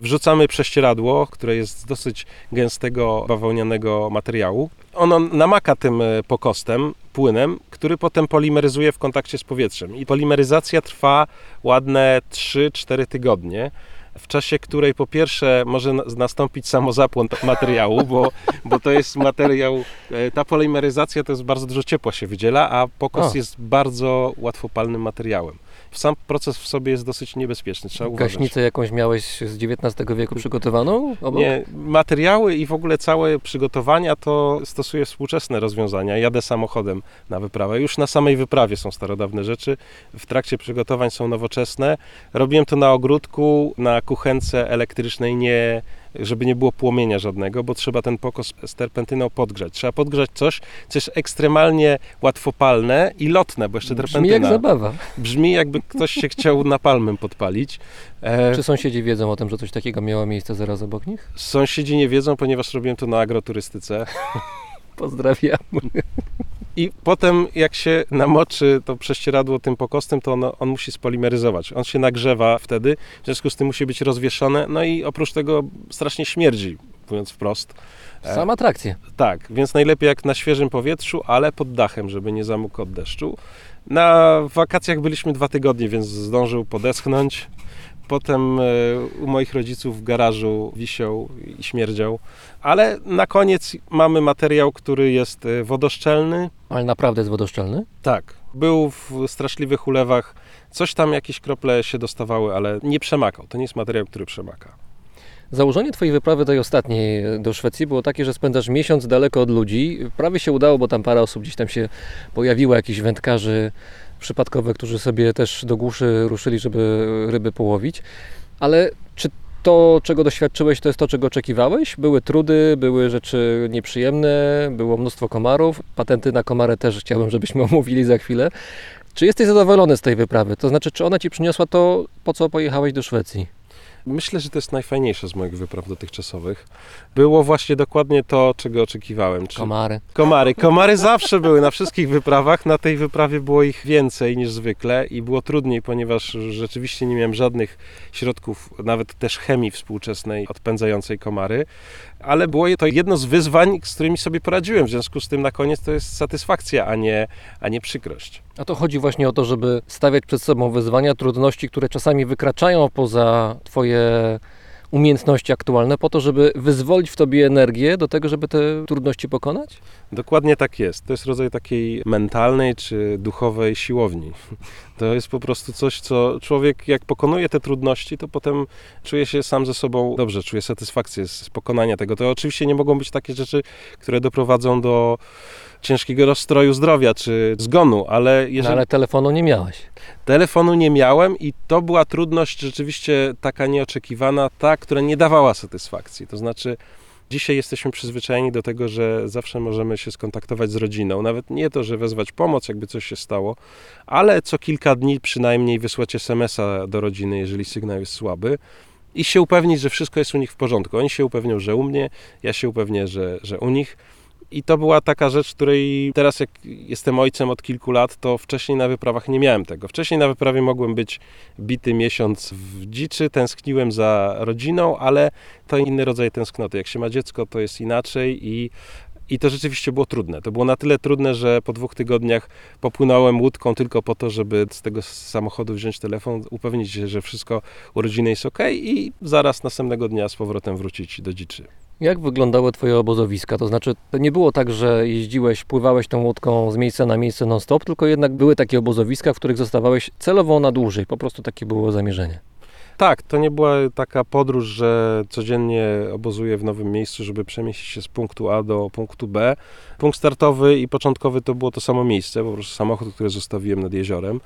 Wrzucamy prześcieradło, które jest z dosyć gęstego bawełnianego materiału. Ono namaka tym e, pokostem, płynem, który potem polimeryzuje w kontakcie z powietrzem. I polimeryzacja trwa ładne 3-4 tygodnie. W czasie której po pierwsze może na- nastąpić samozapłon materiału, bo, bo to jest materiał, e, ta polimeryzacja to jest bardzo dużo ciepła się wydziela, a pokost O. jest bardzo łatwopalnym materiałem. Sam proces w sobie jest dosyć niebezpieczny, trzeba uważać. Gaśnicę jakąś miałeś z XIX wieku przygotowaną? Obok? Nie, materiały i w ogóle całe przygotowania to stosuję współczesne rozwiązania. Jadę samochodem na wyprawę. Już na samej wyprawie są starodawne rzeczy. W trakcie przygotowań są nowoczesne. Robiłem to na ogródku, na kuchence elektrycznej, nie, żeby nie było płomienia żadnego, bo trzeba ten pokos z terpentyną podgrzać. Trzeba podgrzać coś, co jest ekstremalnie łatwopalne i lotne, bo jeszcze Brzmi terpentyna jak zabawa. brzmi jakby ktoś się chciał napalmem podpalić. E, Czy sąsiedzi wiedzą o tym, że coś takiego miało miejsce zaraz obok nich? Sąsiedzi nie wiedzą, ponieważ robiłem to na agroturystyce. Pozdrawiam. I potem, jak się namoczy to prześcieradło tym pokostem, to ono, on musi spolimeryzować. On się nagrzewa wtedy, w związku z tym musi być rozwieszone. No i oprócz tego strasznie śmierdzi, mówiąc wprost. E, Sam atrakcje. Tak, więc najlepiej jak na świeżym powietrzu, ale pod dachem, żeby nie zamógł od deszczu. Na wakacjach byliśmy dwa tygodnie, więc zdążył podeschnąć. Potem e, u moich rodziców w garażu wisiał i śmierdział. Ale na koniec mamy materiał, który jest e, wodoszczelny. Ale naprawdę jest wodoszczelny? Tak, był w straszliwych ulewach. Coś tam, jakieś krople się dostawały, ale nie przemakał. To nie jest materiał, który przemaka. Założenie Twojej wyprawy tej ostatniej do Szwecji było takie, że spędzasz miesiąc daleko od ludzi. Prawie się udało, bo tam parę osób gdzieś tam się pojawiło, jakichś wędkarzy przypadkowych, którzy sobie też do głuszy ruszyli, żeby ryby połowić. Ale czy to, czego doświadczyłeś, to jest to, czego oczekiwałeś? Były trudy, były rzeczy nieprzyjemne, było mnóstwo komarów. Patenty na komary też chciałbym, żebyśmy omówili za chwilę. Czy jesteś zadowolony z tej wyprawy? To znaczy, czy ona Ci przyniosła to, po co pojechałeś do Szwecji? Myślę, że to jest najfajniejsze z moich wypraw dotychczasowych. Było właśnie dokładnie to, czego oczekiwałem. Komary. Komary. Komary zawsze były na wszystkich wyprawach. Na tej wyprawie było ich więcej niż zwykle i było trudniej, ponieważ rzeczywiście nie miałem żadnych środków, nawet też chemii współczesnej odpędzającej komary. Ale było to jedno z wyzwań, z którymi sobie poradziłem. W związku z tym na koniec to jest satysfakcja, a nie, a nie przykrość. A to chodzi właśnie o to, żeby stawiać przed sobą wyzwania, trudności, które czasami wykraczają poza Twoje umiejętności aktualne, po to, żeby wyzwolić w Tobie energię do tego, żeby te trudności pokonać? Dokładnie tak jest. To jest rodzaj takiej mentalnej czy duchowej siłowni. To jest po prostu coś, co człowiek, jak pokonuje te trudności, to potem czuje się sam ze sobą dobrze, czuje satysfakcję z pokonania tego. To oczywiście nie mogą być takie rzeczy, które doprowadzą do ciężkiego rozstroju zdrowia czy zgonu, ale No, jeżeli ale telefonu nie miałeś. telefonu nie miałem i to była trudność rzeczywiście taka nieoczekiwana, ta, która nie dawała satysfakcji. To znaczy Dzisiaj jesteśmy przyzwyczajeni do tego, że zawsze możemy się skontaktować z rodziną. Nawet nie to, że wezwać pomoc, jakby coś się stało, ale co kilka dni przynajmniej wysłać SMS-a do rodziny, jeżeli sygnał jest słaby. I się upewnić, że wszystko jest u nich w porządku. Oni się upewnią, że u mnie, ja się upewnię, że, że u nich. I to była taka rzecz, której teraz, jak jestem ojcem od kilku lat, to wcześniej na wyprawach nie miałem tego. Wcześniej na wyprawie mogłem być bity miesiąc w dziczy, tęskniłem za rodziną, ale to inny rodzaj tęsknoty. Jak się ma dziecko, to jest inaczej i i to rzeczywiście było trudne. To było na tyle trudne, że po dwóch tygodniach popłynąłem łódką tylko po to, żeby z tego samochodu wziąć telefon, upewnić się, że wszystko u rodziny jest ok i zaraz następnego dnia z powrotem wrócić do dziczy. Jak wyglądały twoje obozowiska? To znaczy, to nie było tak, że jeździłeś, pływałeś tą łódką z miejsca na miejsce non-stop, tylko jednak były takie obozowiska, w których zostawałeś celowo na dłużej. Po prostu takie było zamierzenie. Tak, to nie była taka podróż, że codziennie obozuję w nowym miejscu, żeby przemieścić się z punktu A do punktu B. Punkt startowy i początkowy to było to samo miejsce, po prostu samochód, który zostawiłem nad jeziorem.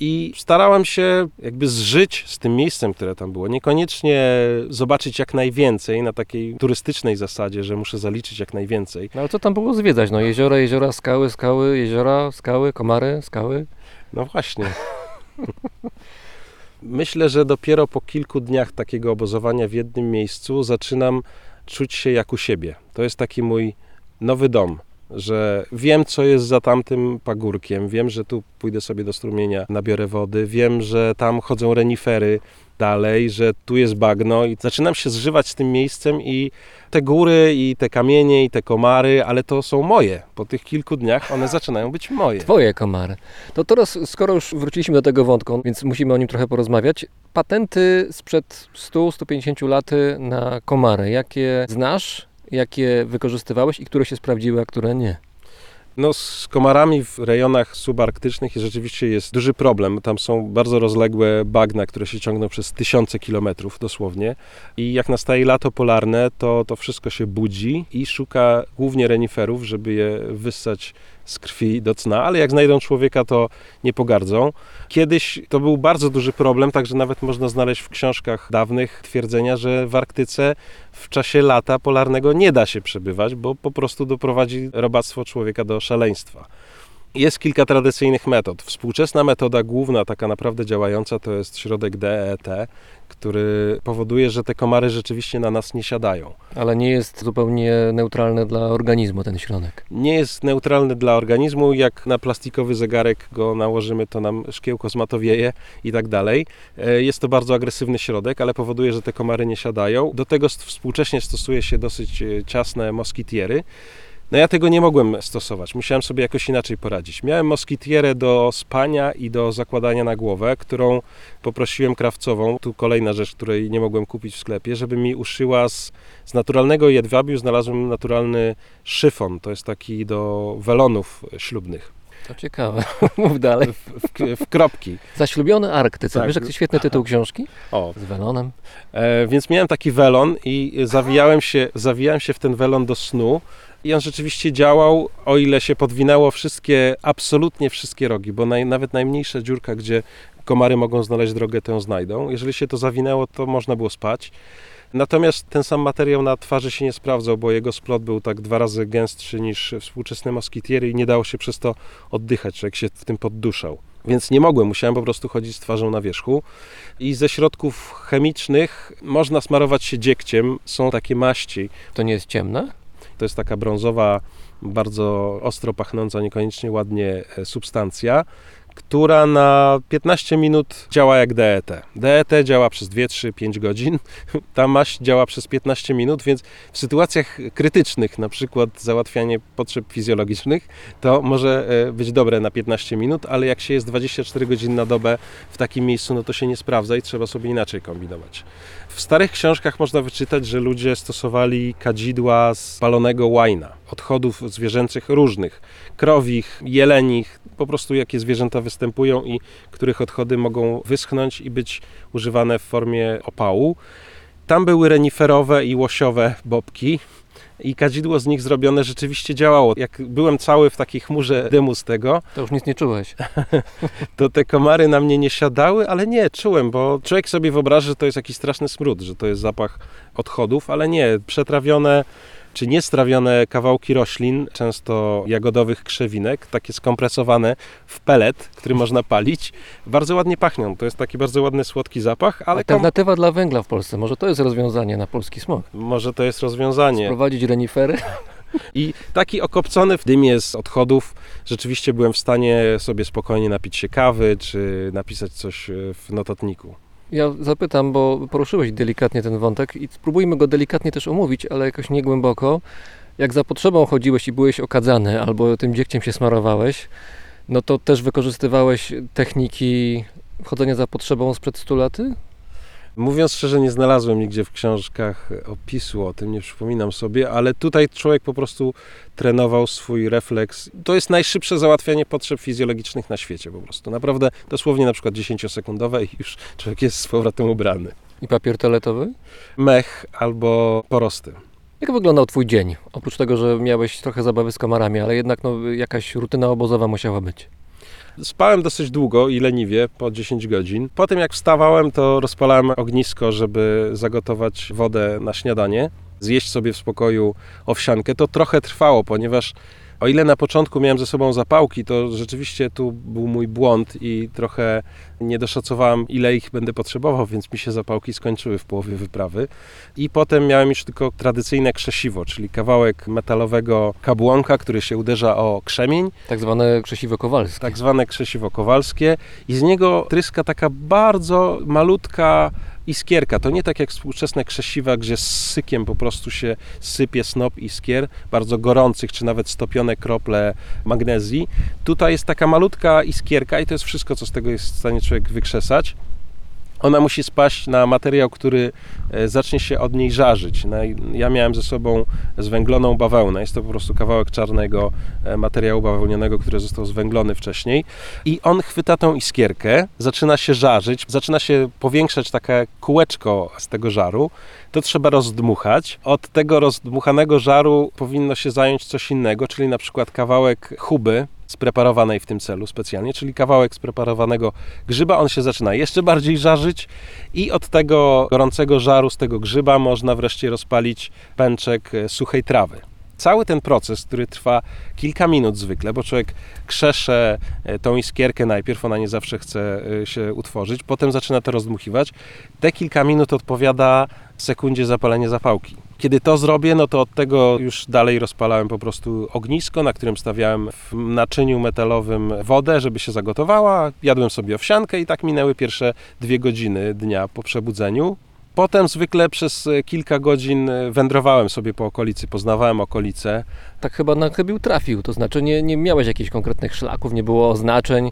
I starałem się jakby zżyć z tym miejscem, które tam było. Niekoniecznie zobaczyć jak najwięcej na takiej turystycznej zasadzie, że muszę zaliczyć jak najwięcej. No ale co tam było zwiedzać? No jeziora, jeziora, skały, skały, jeziora, skały, komary, skały. No właśnie. Myślę, że dopiero po kilku dniach takiego obozowania w jednym miejscu zaczynam czuć się jak u siebie. To jest taki mój nowy dom, że wiem, co jest za tamtym pagórkiem, wiem, że tu pójdę sobie do strumienia, nabiorę wody, wiem, że tam chodzą renifery dalej, że tu jest bagno i zaczynam się zżywać z tym miejscem i te góry i te kamienie i te komary, ale to są moje. Po tych kilku dniach one zaczynają być moje. Twoje komary. To teraz, skoro już wróciliśmy do tego wątku, więc musimy o nim trochę porozmawiać. Patenty sprzed 100-150 lat na komary. Jakie znasz, jakie wykorzystywałeś i które się sprawdziły, a które nie? No z komarami w rejonach subarktycznych rzeczywiście jest duży problem. Tam są bardzo rozległe bagna, które się ciągną przez tysiące kilometrów dosłownie. I jak nastaje lato polarne, to to wszystko się budzi i szuka głównie reniferów, żeby je wyssać z krwi do cna, ale jak znajdą człowieka, to nie pogardzą. Kiedyś to był bardzo duży problem, także nawet można znaleźć w książkach dawnych twierdzenia, że w Arktyce w czasie lata polarnego nie da się przebywać, bo po prostu doprowadzi robactwo człowieka do szaleństwa. Jest kilka tradycyjnych metod. Współczesna metoda główna, taka naprawdę działająca, to jest środek DET, który powoduje, że te komary rzeczywiście na nas nie siadają. Ale nie jest zupełnie neutralny dla organizmu ten środek. Nie jest neutralny dla organizmu. Jak na plastikowy zegarek go nałożymy, to nam szkiełko zmatowieje i tak dalej. E, Jest to bardzo agresywny środek, ale powoduje, że te komary nie siadają. Do tego współcześnie stosuje się dosyć e, ciasne moskitiery. No ja tego nie mogłem stosować, musiałem sobie jakoś inaczej poradzić. Miałem moskitierę do spania i do zakładania na głowę, którą poprosiłem krawcową, tu kolejna rzecz, której nie mogłem kupić w sklepie, żeby mi uszyła z, z naturalnego jedwabiu, znalazłem naturalny szyfon, to jest taki do welonów ślubnych, To ciekawe. Mów dalej. w, w kropki. Zaślubiony Arktyce. Tak. Wiesz, jaki świetny tytuł książki? O, Z welonem. E, więc miałem taki welon i zawijałem się, zawijałem się w ten welon do snu i on rzeczywiście działał, o ile się podwinęło wszystkie, absolutnie wszystkie rogi, bo naj, nawet najmniejsza dziurka, gdzie komary mogą znaleźć drogę, tę znajdą. Jeżeli się to zawinęło, to można było spać. Natomiast ten sam materiał na twarzy się nie sprawdzał, bo jego splot był tak dwa razy gęstszy niż współczesne moskitiery i nie dało się przez to oddychać, człowiek się w tym podduszał. Więc nie mogłem, musiałem po prostu chodzić z twarzą na wierzchu. I ze środków chemicznych można smarować się dziegciem. Są takie maści. To nie jest ciemne? To jest taka brązowa, bardzo ostro pachnąca, niekoniecznie ładnie e, substancja, która na 15 minut działa jak DET. DET działa przez 2, 3, 5 godzin. Ta maść działa przez 15 minut, więc w sytuacjach krytycznych, na przykład załatwianie potrzeb fizjologicznych, to może e, być dobre na 15 minut, ale jak się jest 24 godziny na dobę w takim miejscu, no to się nie sprawdza i trzeba sobie inaczej kombinować. W starych książkach można wyczytać, że ludzie stosowali kadzidła z palonego łajna, odchodów zwierzęcych różnych, krowich, jelenich, po prostu jakie zwierzęta występują i których odchody mogą wyschnąć i być używane w formie opału. Tam były reniferowe i łosiowe bobki i kadzidło z nich zrobione rzeczywiście działało. Jak byłem cały w takiej chmurze dymu z tego, To już nic nie czułeś. to te komary na mnie nie siadały, ale nie, czułem, bo człowiek sobie wyobraża, że to jest jakiś straszny smród, że to jest zapach odchodów, ale nie, przetrawione czy niestrawione kawałki roślin, często jagodowych krzewinek, takie skompresowane w pelet, który można palić. Bardzo ładnie pachną. To jest taki bardzo ładny, słodki zapach, ale Alternatywa dla węgla w Polsce. Może to jest rozwiązanie na polski smog. może to jest rozwiązanie. Prowadzić renifery. I taki okopcony w dymie z odchodów, rzeczywiście byłem w stanie sobie spokojnie napić się kawy, czy napisać coś e, w notatniku. Ja zapytam, bo poruszyłeś delikatnie ten wątek i spróbujmy go delikatnie też omówić, ale jakoś nie głęboko. Jak za potrzebą chodziłeś i byłeś okadzany, albo tym dziegciem się smarowałeś, no to też wykorzystywałeś techniki chodzenia za potrzebą sprzed 100 laty? Mówiąc szczerze, nie znalazłem nigdzie w książkach opisu o tym, nie przypominam sobie, ale tutaj człowiek po prostu trenował swój refleks. To jest najszybsze załatwianie potrzeb fizjologicznych na świecie po prostu. Naprawdę dosłownie na przykład 10-sekundowe i już człowiek jest z powrotem ubrany. I papier toaletowy? Mech albo porosty. Jak wyglądał Twój dzień? Oprócz tego, że miałeś trochę zabawy z komarami, ale jednak no, jakaś rutyna obozowa musiała być. Spałem dosyć długo i leniwie, po 10 godzin. Potem jak wstawałem, to rozpalałem ognisko, żeby zagotować wodę na śniadanie, zjeść sobie w spokoju owsiankę. To trochę trwało, ponieważ o ile na początku miałem ze sobą zapałki, to rzeczywiście tu był mój błąd i trochę nie doszacowałem, ile ich będę potrzebował, więc mi się zapałki skończyły w połowie wyprawy. I potem miałem już tylko tradycyjne krzesiwo, czyli kawałek metalowego kabłonka, który się uderza o krzemień Tak zwane krzesiwo kowalskie. tak zwane krzesiwo kowalskie i z niego tryska taka bardzo malutka iskierka. To nie tak jak współczesne krzesiwa, gdzie z sykiem po prostu się sypie snop iskier, bardzo gorących, czy nawet stopione krople magnezji. Tutaj jest taka malutka iskierka i to jest wszystko, co z tego jest w stanie człowiek wykrzesać. Ona musi spaść na materiał, który e, zacznie się od niej żarzyć. No Ja miałem ze sobą zwęgloną bawełnę. Jest to po prostu kawałek czarnego e, materiału bawełnianego, który został zwęglony wcześniej. I on chwyta tą iskierkę, zaczyna się żarzyć, zaczyna się powiększać takie kółeczko z tego żaru. To trzeba rozdmuchać. Od tego rozdmuchanego żaru powinno się zająć coś innego, czyli na przykład kawałek chuby, spreparowanej w tym celu specjalnie, czyli kawałek spreparowanego grzyba. On się zaczyna jeszcze bardziej żarzyć i od tego gorącego żaru z tego grzyba można wreszcie rozpalić pęczek e, suchej trawy. Cały ten proces, który trwa kilka minut zwykle, bo człowiek krzesze e, tą iskierkę najpierw, ona nie zawsze chce e, się utworzyć, potem zaczyna to rozdmuchiwać. Te kilka minut odpowiada sekundzie zapalenia zapałki. Kiedy to zrobię, no to od tego już dalej rozpalałem po prostu ognisko, na którym stawiałem w naczyniu metalowym wodę, żeby się zagotowała. Jadłem sobie owsiankę i tak minęły pierwsze dwie godziny dnia po przebudzeniu. Potem zwykle przez kilka godzin wędrowałem sobie po okolicy, poznawałem okolice. Tak chyba na chybił trafił, to znaczy nie, nie miałeś jakichś konkretnych szlaków, nie było oznaczeń.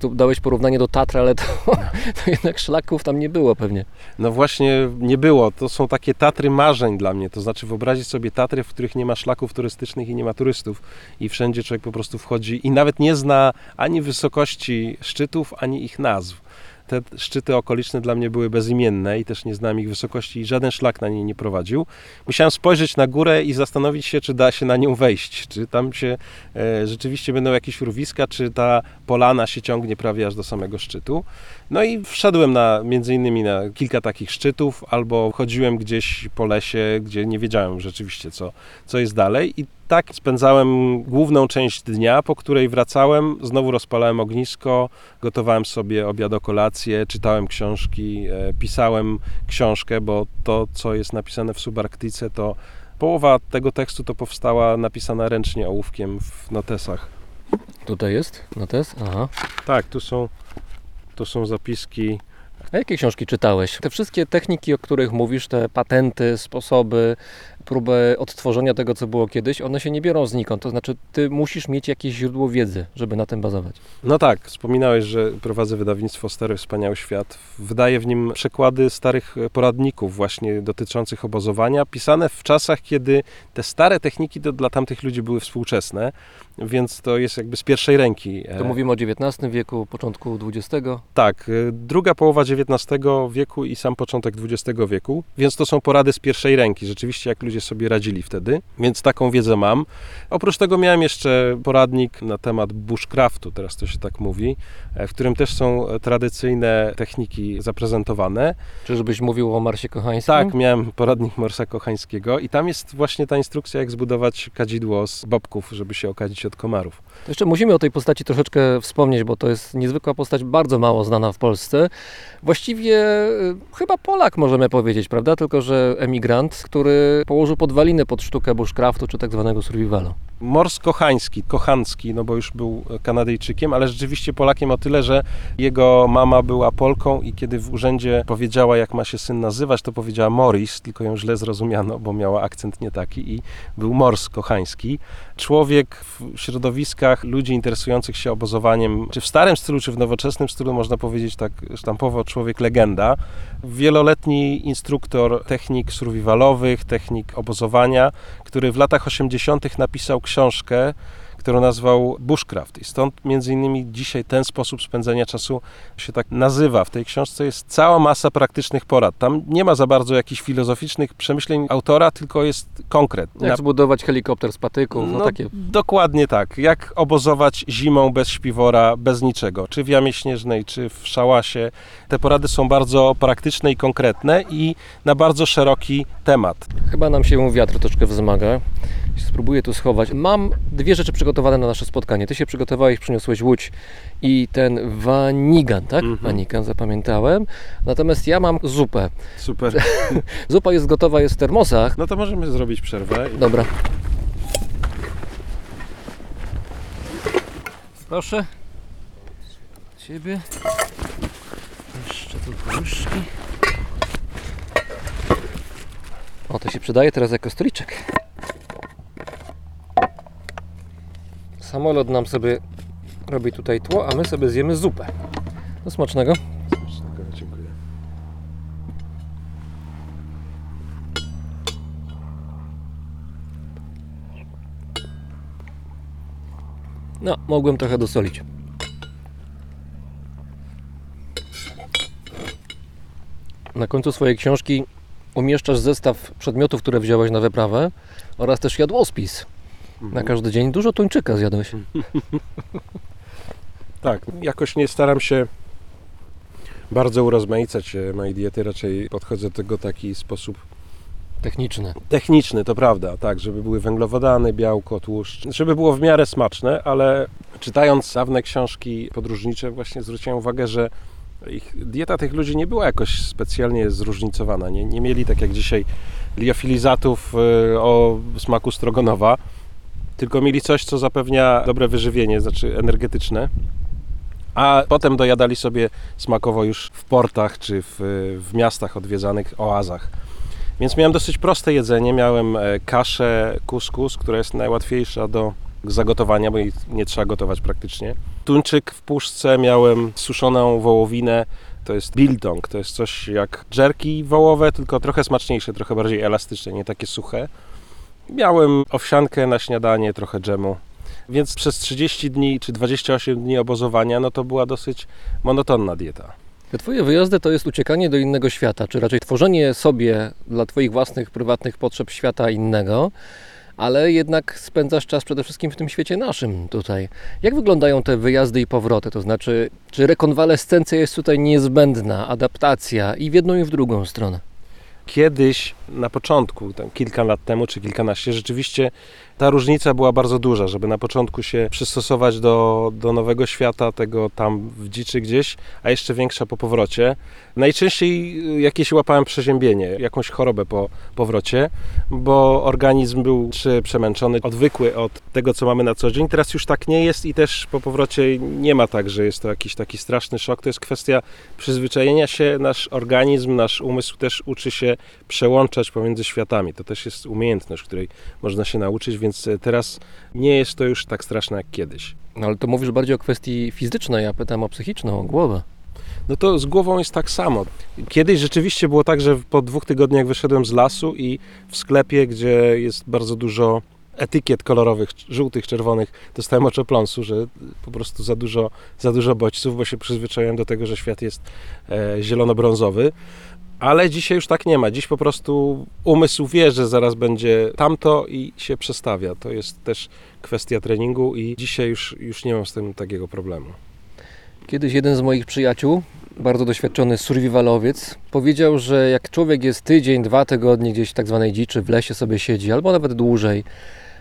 Tu dałeś porównanie do Tatry, ale to, to jednak szlaków tam nie było pewnie. No właśnie nie było. To są takie Tatry marzeń dla mnie. To znaczy wyobrazić sobie Tatry, w których nie ma szlaków turystycznych i nie ma turystów. I wszędzie człowiek po prostu wchodzi i nawet nie zna ani wysokości szczytów, ani ich nazw. Te szczyty okoliczne dla mnie były bezimienne i też nie znałem ich wysokości i żaden szlak na nie nie prowadził. Musiałem spojrzeć na górę i zastanowić się, czy da się na nią wejść, czy tam się e, rzeczywiście będą jakieś urwiska, czy ta polana się ciągnie prawie aż do samego szczytu. No i wszedłem na, między innymi na kilka takich szczytów, albo chodziłem gdzieś po lesie, gdzie nie wiedziałem rzeczywiście, co, co jest dalej. I tak spędzałem główną część dnia, po której wracałem, znowu rozpalałem ognisko, gotowałem sobie obiad o kolację, czytałem książki, e, pisałem książkę, bo to, co jest napisane w Subarktyce, to połowa tego tekstu to powstała napisana ręcznie ołówkiem w notesach. Tutaj jest notes? Aha. Tak, tu są, tu są zapiski A jakie książki czytałeś? Te wszystkie techniki, o których mówisz, te patenty, sposoby, próbę odtworzenia tego, co było kiedyś, one się nie biorą znikąd. To znaczy, ty musisz mieć jakieś źródło wiedzy, żeby na tym bazować. No tak, wspominałeś, że prowadzę wydawnictwo Stary Wspaniały Świat. Wydaję w nim przekłady starych poradników właśnie dotyczących obozowania, pisane w czasach, kiedy te stare techniki to dla tamtych ludzi były współczesne, więc to jest jakby z pierwszej ręki. To E, mówimy o XIX wieku, początku XX. Tak, e, druga połowa XIX wieku i sam początek XX wieku, więc to są porady z pierwszej ręki. Rzeczywiście, jak ludzie ludzie sobie radzili wtedy, więc taką wiedzę mam. Oprócz tego miałem jeszcze poradnik na temat bushcraftu, teraz to się tak mówi, e, w którym też są tradycyjne techniki zaprezentowane. Czyżbyś mówił o Marsie Kochańskim? Tak, miałem poradnik Morsa Kochańskiego i tam jest właśnie ta instrukcja, jak zbudować kadzidło z bobków, żeby się okadzić od komarów. Jeszcze musimy o tej postaci troszeczkę wspomnieć, bo to jest niezwykła postać, bardzo mało znana w Polsce. Właściwie y, chyba Polak możemy powiedzieć, prawda? Tylko, że emigrant, który położył podwaliny pod sztukę bushcraftu czy tak zwanego survivalu. Mors Kochański, Kochancki, no bo już był Kanadyjczykiem, ale rzeczywiście Polakiem o tyle, że jego mama była Polką i kiedy w urzędzie powiedziała, jak ma się syn nazywać, to powiedziała Morris, tylko ją źle zrozumiano, bo miała akcent nie taki i był Mors Kochański. Człowiek w środowiskach ludzi interesujących się obozowaniem, czy w starym stylu, czy w nowoczesnym stylu, można powiedzieć tak sztampowo, człowiek legenda. Wieloletni instruktor technik survivalowych, technik obozowania, który w latach 80. napisał książkę, którą nazwał Bushcraft. I stąd między innymi dzisiaj ten sposób spędzania czasu się tak nazywa. W tej książce jest cała masa praktycznych porad. Tam nie ma za bardzo jakichś filozoficznych przemyśleń autora, tylko jest konkret. Jak Na- zbudować helikopter z patyków, no, no, takie. Dokładnie tak. Jak obozować zimą bez śpiwora, bez niczego. Czy w jamie śnieżnej, czy w szałasie. Te porady są bardzo praktyczne i konkretne i na bardzo szeroki temat. Chyba nam się wiatr troszkę wzmaga. Spróbuję tu schować. Mam dwie rzeczy przygotowane na nasze spotkanie. Ty się przygotowałeś, przyniosłeś łódź i ten wanigan, tak? Mhm. Wanigan, zapamiętałem. Natomiast ja mam zupę. Super. Zupa jest gotowa, jest w termosach. No to możemy zrobić przerwę. Dobra. Proszę. Ciebie. Jeszcze tylko łyżki. O, to się przydaje teraz jako stoliczek. Samolot nam sobie robi tutaj tło, a my sobie zjemy zupę. Do smacznego. Dziękuję. No, mogłem trochę dosolić. Na końcu swojej książki umieszczasz zestaw przedmiotów, które wziąłeś na wyprawę oraz też jadłospis. Na każdy dzień dużo tuńczyka zjadłeś. Tak, jakoś nie staram się bardzo urozmaicać e, mojej diety, raczej podchodzę do tego w taki sposób Techniczny. techniczny, to prawda, tak, żeby były węglowodany, białko, tłuszcz, żeby było w miarę smaczne, ale czytając dawne książki podróżnicze właśnie zwróciłem uwagę, że ich, dieta tych ludzi nie była jakoś specjalnie zróżnicowana, nie, nie mieli tak jak dzisiaj liofilizatów e, o smaku strogonowa, tylko mieli coś, co zapewnia dobre wyżywienie, znaczy energetyczne, a potem dojadali sobie smakowo już w portach czy w, w miastach odwiedzanych, oazach. Więc miałem dosyć proste jedzenie. Miałem e, kaszę kuskus, która jest najłatwiejsza do zagotowania, bo jej nie trzeba gotować praktycznie. Tuńczyk w puszce, miałem suszoną wołowinę, to jest biltong, to jest coś jak dżerki wołowe, tylko trochę smaczniejsze, trochę bardziej elastyczne, nie takie suche. Miałem owsiankę na śniadanie, trochę dżemu. Więc przez 30 dni czy 28 dni obozowania, no to była dosyć monotonna dieta. Te Twoje wyjazdy to jest uciekanie do innego świata, czy raczej tworzenie sobie dla Twoich własnych, prywatnych potrzeb świata innego, ale jednak spędzasz czas przede wszystkim w tym świecie naszym tutaj. Jak wyglądają te wyjazdy i powroty? To znaczy, czy rekonwalescencja jest tutaj niezbędna, adaptacja i w jedną i w drugą stronę? Kiedyś, na początku, kilka lat temu czy kilkanaście, rzeczywiście ta różnica była bardzo duża, żeby na początku się przystosować do, do nowego świata, tego tam w dziczy gdzieś, a jeszcze większa po powrocie. Najczęściej y, jakieś łapałem przeziębienie, jakąś chorobę po powrocie, bo organizm był czy przemęczony, odwykły od tego, co mamy na co dzień. Teraz już tak nie jest i też po powrocie nie ma tak, że jest to jakiś taki straszny szok. To jest kwestia przyzwyczajenia się. Nasz organizm, nasz umysł też uczy się przełączać pomiędzy światami. To też jest umiejętność, której można się nauczyć, więc e, teraz nie jest to już tak straszne jak kiedyś. No ale to mówisz bardziej o kwestii fizycznej, ja pytam o psychiczną, o głowę. No to z głową jest tak samo. Kiedyś rzeczywiście było tak, że po dwóch tygodniach wyszedłem z lasu i w sklepie, gdzie jest bardzo dużo etykiet kolorowych, żółtych, czerwonych, dostałem oczopląsu, że po prostu za dużo, za dużo bodźców, bo się przyzwyczaiłem do tego, że świat jest e, zielono-brązowy. Ale dzisiaj już tak nie ma. Dziś po prostu umysł wie, że zaraz będzie tamto i się przestawia. To jest też kwestia treningu i dzisiaj już, już nie mam z tym takiego problemu. Kiedyś jeden z moich przyjaciół, bardzo doświadczony survivalowiec, powiedział, że jak człowiek jest tydzień, dwa tygodnie gdzieś w tak zwanej dziczy, w lesie sobie siedzi, albo nawet dłużej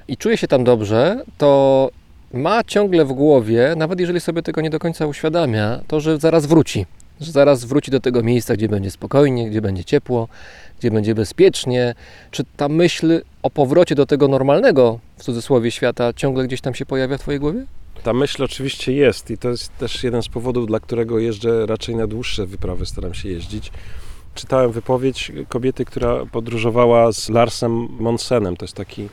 i czuje się tam dobrze, to ma ciągle w głowie, nawet jeżeli sobie tego nie do końca uświadamia, to, że zaraz wróci. Że zaraz wróci do tego miejsca, gdzie będzie spokojnie, gdzie będzie ciepło, gdzie będzie bezpiecznie. Czy ta myśl o powrocie do tego normalnego, w cudzysłowie, świata ciągle gdzieś tam się pojawia w Twojej głowie? Ta myśl oczywiście jest i to jest też jeden z powodów, dla którego jeżdżę raczej na dłuższe wyprawy, staram się jeździć. Czytałem wypowiedź kobiety, która podróżowała z Larsem Monsenem, to jest taki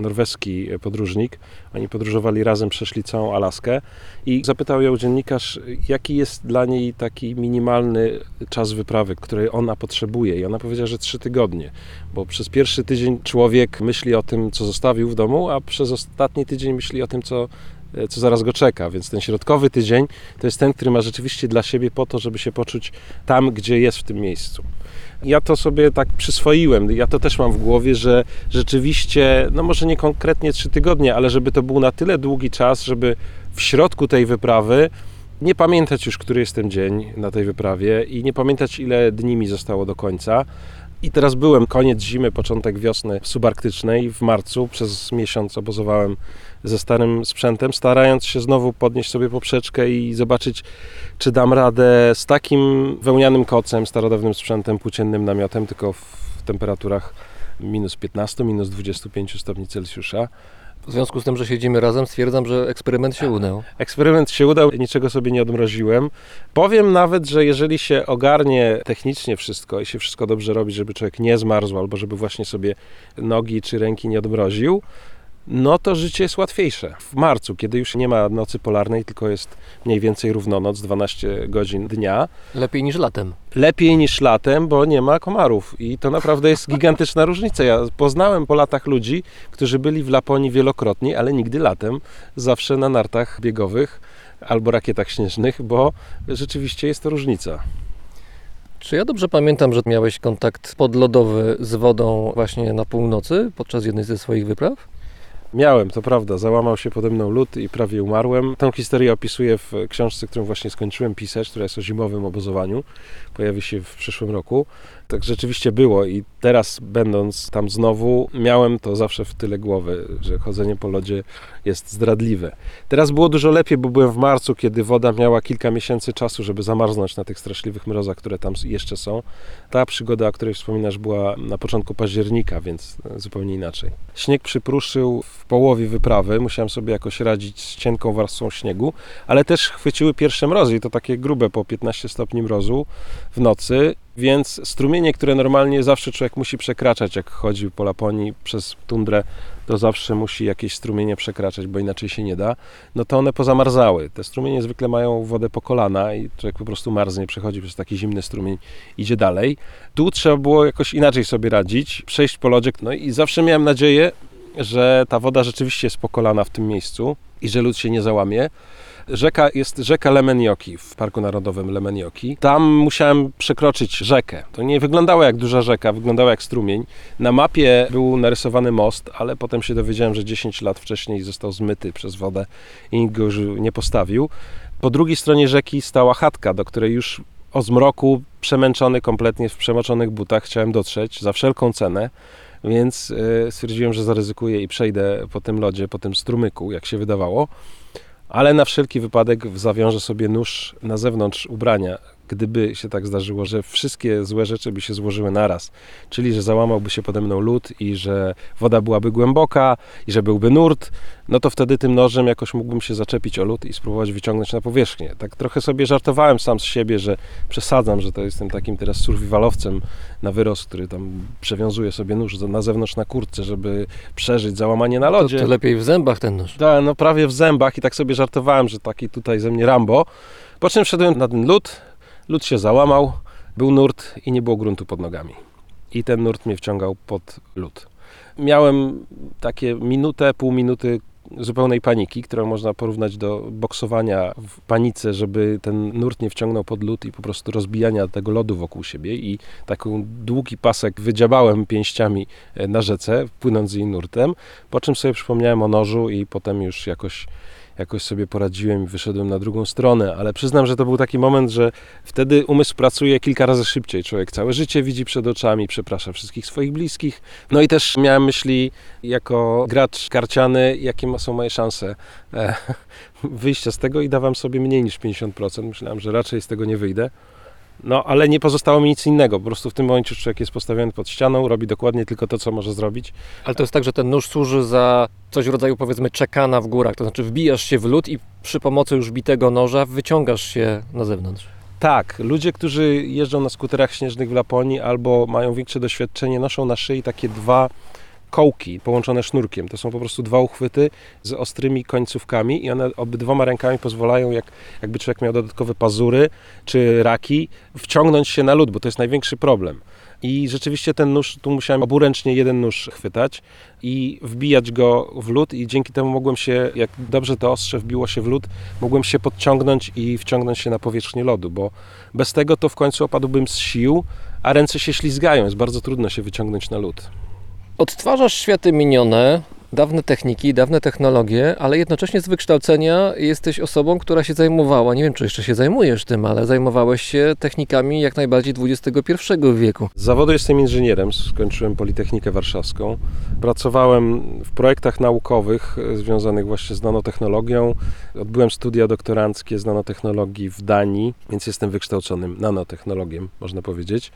norweski podróżnik. Oni podróżowali razem, przeszli całą Alaskę i zapytał ją dziennikarz, jaki jest dla niej taki minimalny czas wyprawy, który ona potrzebuje. I ona powiedziała, że trzy tygodnie, bo przez pierwszy tydzień człowiek myśli o tym, co zostawił w domu, a przez ostatni tydzień myśli o tym, co co zaraz go czeka, więc ten środkowy tydzień to jest ten, który ma rzeczywiście dla siebie po to, żeby się poczuć tam, gdzie jest w tym miejscu. Ja to sobie tak przyswoiłem, ja to też mam w głowie, że rzeczywiście, no może nie konkretnie trzy tygodnie, ale żeby to był na tyle długi czas, żeby w środku tej wyprawy nie pamiętać już, który jest ten dzień na tej wyprawie i nie pamiętać, ile dni mi zostało do końca. I teraz byłem koniec zimy, początek wiosny subarktycznej w marcu. Przez miesiąc obozowałem ze starym sprzętem, starając się znowu podnieść sobie poprzeczkę i zobaczyć, czy dam radę z takim wełnianym kocem, starodawnym sprzętem, płóciennym namiotem, tylko w temperaturach minus 15, minus 25 stopni Celsjusza. W związku z tym, że siedzimy razem, stwierdzam, że eksperyment się udał. Eksperyment się udał, niczego sobie nie odmroziłem. Powiem nawet, że jeżeli się ogarnie technicznie wszystko i się wszystko dobrze robi, żeby człowiek nie zmarzł albo żeby właśnie sobie nogi czy ręki nie odmroził, no to życie jest łatwiejsze. W marcu, kiedy już nie ma nocy polarnej, tylko jest mniej więcej równonoc, 12 godzin dnia. Lepiej niż latem. Lepiej niż latem, bo nie ma komarów. I to naprawdę jest gigantyczna różnica. Ja poznałem po latach ludzi, którzy byli w Laponii wielokrotnie, ale nigdy latem, zawsze na nartach biegowych albo rakietach śnieżnych, bo rzeczywiście jest to różnica. Czy ja dobrze pamiętam, że miałeś kontakt podlodowy z wodą właśnie na północy podczas jednej ze swoich wypraw? Miałem, to prawda. Załamał się pode mną lód i prawie umarłem. Tę historię opisuję w książce, którą właśnie skończyłem pisać, która jest o zimowym obozowaniu. Pojawi się w przyszłym roku. Tak rzeczywiście było i teraz będąc tam znowu, miałem to zawsze w tyle głowy, że chodzenie po lodzie jest zdradliwe. Teraz było dużo lepiej, bo byłem w marcu, kiedy woda miała kilka miesięcy czasu, żeby zamarznąć na tych straszliwych mrozach, które tam jeszcze są. Ta przygoda, o której wspominasz, była na początku października, więc zupełnie inaczej. Śnieg przypruszył w połowie wyprawy, musiałem sobie jakoś radzić z cienką warstwą śniegu, ale też chwyciły pierwsze mrozy i to takie grube po 15 stopni mrozu w nocy więc strumienie, które normalnie zawsze człowiek musi przekraczać, jak chodzi po Laponii przez tundrę, to zawsze musi jakieś strumienie przekraczać, bo inaczej się nie da, no to one pozamarzały. Te strumienie zwykle mają wodę po kolana i człowiek po prostu marznie, przechodzi przez taki zimny strumień, idzie dalej. Tu trzeba było jakoś inaczej sobie radzić, przejść po lodzie, no i zawsze miałem nadzieję, że ta woda rzeczywiście jest po kolana w tym miejscu i że lód się nie załamie. Rzeka jest rzeka Lemenioki w Parku Narodowym Lemenioki. Tam musiałem przekroczyć rzekę. To nie wyglądało jak duża rzeka, wyglądało jak strumień. Na mapie był narysowany most, ale potem się dowiedziałem, że 10 lat wcześniej został zmyty przez wodę i nikt go już nie postawił. Po drugiej stronie rzeki stała chatka, do której już o zmroku, przemęczony kompletnie w przemoczonych butach, chciałem dotrzeć za wszelką cenę. Więc e, stwierdziłem, że zaryzykuję i przejdę po tym lodzie, po tym strumyku, jak się wydawało ale na wszelki wypadek zawiążę sobie nóż na zewnątrz ubrania, gdyby się tak zdarzyło, że wszystkie złe rzeczy by się złożyły naraz, czyli że załamałby się pode mną lód i że woda byłaby głęboka i że byłby nurt, no to wtedy tym nożem jakoś mógłbym się zaczepić o lód i spróbować wyciągnąć na powierzchnię. Tak trochę sobie żartowałem sam z siebie, że przesadzam, że to jestem takim teraz survivalowcem na wyrost, który tam przewiązuje sobie nóż na zewnątrz na kurtce, żeby przeżyć załamanie na lodzie. To, to lepiej w zębach ten nóż. Tak, no prawie w zębach i tak sobie żartowałem, że taki tutaj ze mnie Rambo. Po czym wszedłem na ten lód, lód się załamał, był nurt i nie było gruntu pod nogami. I ten nurt mnie wciągał pod lód. Miałem takie minutę, pół minuty zupełnej paniki, którą można porównać do boksowania w panice, żeby ten nurt nie wciągnął pod lód i po prostu rozbijania tego lodu wokół siebie i taki długi pasek wydziabałem pięściami e, na rzece, płynąc z jej nurtem, po czym sobie przypomniałem o nożu i potem już jakoś jakoś sobie poradziłem i wyszedłem na drugą stronę, ale przyznam, że to był taki moment, że wtedy umysł pracuje kilka razy szybciej. Człowiek całe życie widzi przed oczami, przeprasza wszystkich swoich bliskich. No i też miałem myśli jako gracz karciany, jakie są moje szanse e, wyjścia z tego i dawałem sobie mniej niż 50%. Myślałem, że raczej z tego nie wyjdę. No, ale nie pozostało mi nic innego. Po prostu w tym momencie człowiek jest postawiony pod ścianą, robi dokładnie tylko to, co może zrobić. Ale to jest tak, że ten nóż służy za coś w rodzaju powiedzmy czekana w górach, to znaczy wbijasz się w lód i przy pomocy już bitego noża wyciągasz się na zewnątrz. Tak, ludzie, którzy jeżdżą na skuterach śnieżnych w Laponii albo mają większe doświadczenie, noszą na szyi takie dwa kołki połączone sznurkiem. To są po prostu dwa uchwyty z ostrymi końcówkami i one obydwoma rękami pozwalają, jak, jakby człowiek miał dodatkowe pazury czy raki, wciągnąć się na lód, bo to jest największy problem. I rzeczywiście ten nóż, tu musiałem oburęcznie jeden nóż chwytać i wbijać go w lód i dzięki temu mogłem się, jak dobrze to ostrze wbiło się w lód, mogłem się podciągnąć i wciągnąć się na powierzchnię lodu, bo bez tego to w końcu opadłbym z sił, a ręce się ślizgają, jest bardzo trudno się wyciągnąć na lód. Odtwarzasz światy minione, dawne techniki, dawne technologie, ale jednocześnie z wykształcenia jesteś osobą, która się zajmowała, nie wiem czy jeszcze się zajmujesz tym, ale zajmowałeś się technikami jak najbardziej XXI wieku. Z zawodu jestem inżynierem, skończyłem Politechnikę Warszawską. Pracowałem w projektach naukowych e, związanych właśnie z nanotechnologią. Odbyłem studia doktoranckie z nanotechnologii w Danii, więc jestem wykształconym nanotechnologiem, można powiedzieć.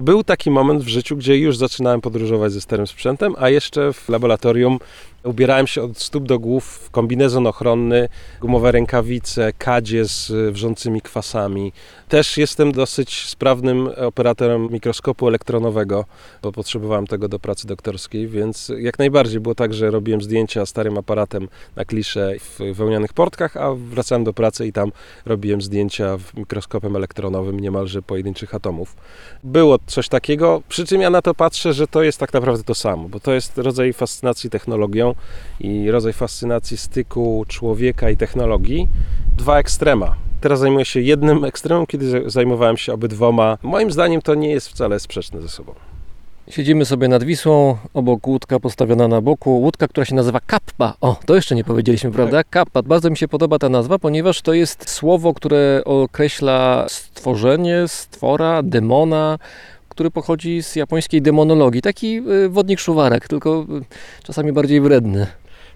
Był taki moment w życiu, gdzie już zaczynałem podróżować ze starym sprzętem, a jeszcze w laboratorium ubierałem się od stóp do głów w kombinezon ochronny, gumowe rękawice, kadzie z wrzącymi kwasami. Też jestem dosyć sprawnym operatorem mikroskopu elektronowego, bo potrzebowałem tego do pracy doktorskiej, więc jak najbardziej było tak, że robiłem zdjęcia starym aparatem na klisze w wełnianych portkach, a wracałem do pracy i tam robiłem zdjęcia mikroskopem elektronowym niemalże pojedynczych atomów. Było coś takiego, przy czym ja na to patrzę, że to jest tak naprawdę to samo, bo to jest rodzaj fascynacji technologią i rodzaj fascynacji styku człowieka i technologii. Dwa ekstrema. Teraz zajmuję się jednym ekstremem, kiedy za- zajmowałem się obydwoma. Moim zdaniem to nie jest wcale sprzeczne ze sobą. Siedzimy sobie nad Wisłą, obok łódka postawiona na boku. Łódka, która się nazywa kappa. O, to jeszcze nie powiedzieliśmy, prawda? Kappa. Bardzo mi się podoba ta nazwa, ponieważ to jest słowo, które określa stworzenie, stwora, demona, który pochodzi z japońskiej demonologii. Taki y, wodnik szuwarek, tylko y, czasami bardziej wredny.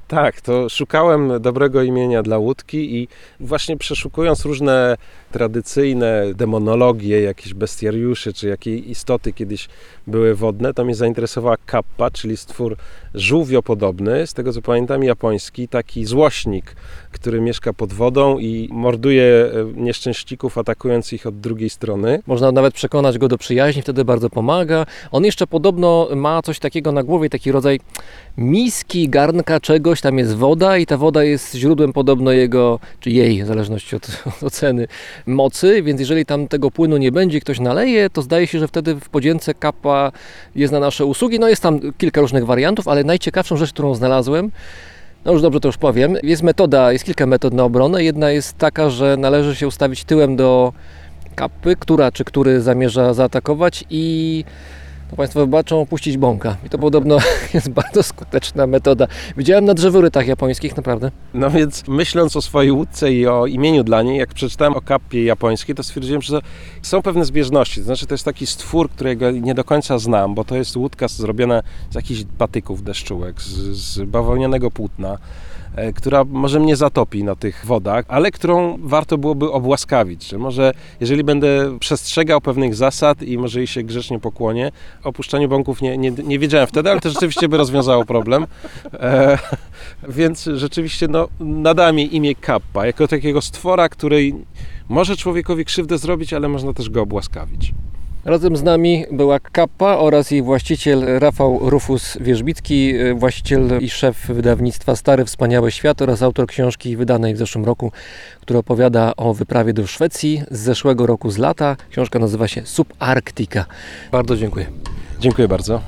Tak, to szukałem dobrego imienia dla łódki i właśnie przeszukując różne tradycyjne demonologie, jakieś bestiariusze, czy jakie istoty kiedyś były wodne, to mnie zainteresowała kappa, czyli stwór żółwiopodobny, z tego co pamiętam japoński, taki złośnik, który mieszka pod wodą i morduje e, nieszczęśników, atakując ich od drugiej strony. Można nawet przekonać go do przyjaźni, wtedy bardzo pomaga. On jeszcze podobno ma coś takiego na głowie, taki rodzaj miski, garnka czegoś, tam jest woda i ta woda jest źródłem podobno jego, czy jej, w zależności od, oceny, mocy, więc jeżeli tam tego płynu nie będzie, ktoś naleje, to zdaje się, że wtedy w podzięce kapła jest na nasze usługi. No jest tam kilka różnych wariantów, ale najciekawszą rzecz, którą znalazłem, no już dobrze to już powiem, jest metoda, jest kilka metod na obronę. Jedna jest taka, że należy się ustawić tyłem do kapy, która czy który zamierza zaatakować i to Państwo wybaczą, opuścić bąka. I to podobno jest bardzo skuteczna metoda. Widziałem na drzeworytach japońskich, naprawdę. No więc myśląc o swojej łódce i o imieniu dla niej, jak przeczytałem o kappie japońskiej, to stwierdziłem, że są pewne zbieżności. To znaczy to jest taki stwór, którego nie do końca znam, bo to jest łódka zrobiona z jakichś patyków deszczułek, z, z bawełnianego płótna, która może mnie zatopi na tych wodach, ale którą warto byłoby obłaskawić, że może jeżeli będę przestrzegał pewnych zasad i może jej się grzecznie pokłonię, opuszczaniu bąków nie, nie, nie wiedziałem wtedy, ale to rzeczywiście by rozwiązało problem. E, więc rzeczywiście no, nadałem jej imię Kappa, jako takiego stwora, który może człowiekowi krzywdę zrobić, ale można też go obłaskawić. Razem z nami była Kappa oraz jej właściciel Rafał Rufus Wierzbicki, y, właściciel i szef wydawnictwa Stary Wspaniały Świat oraz autor książki wydanej w zeszłym roku, która opowiada o wyprawie do Szwecji z zeszłego roku z lata. Książka nazywa się Subarktika. Bardzo dziękuję. Dziękuję bardzo.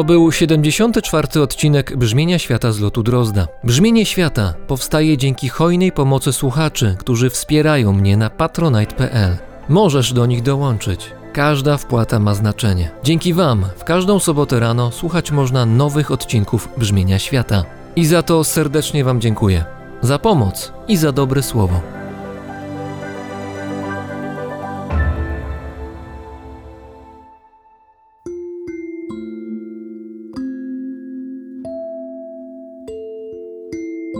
To był 74. odcinek Brzmienia Świata z lotu Drozda. Brzmienie Świata powstaje dzięki hojnej pomocy słuchaczy, którzy wspierają mnie na patronite.pl. Możesz do nich dołączyć. Każda wpłata ma znaczenie. Dzięki Wam w każdą sobotę rano słuchać można nowych odcinków Brzmienia Świata. I za to serdecznie Wam dziękuję. Za pomoc i za dobre słowo.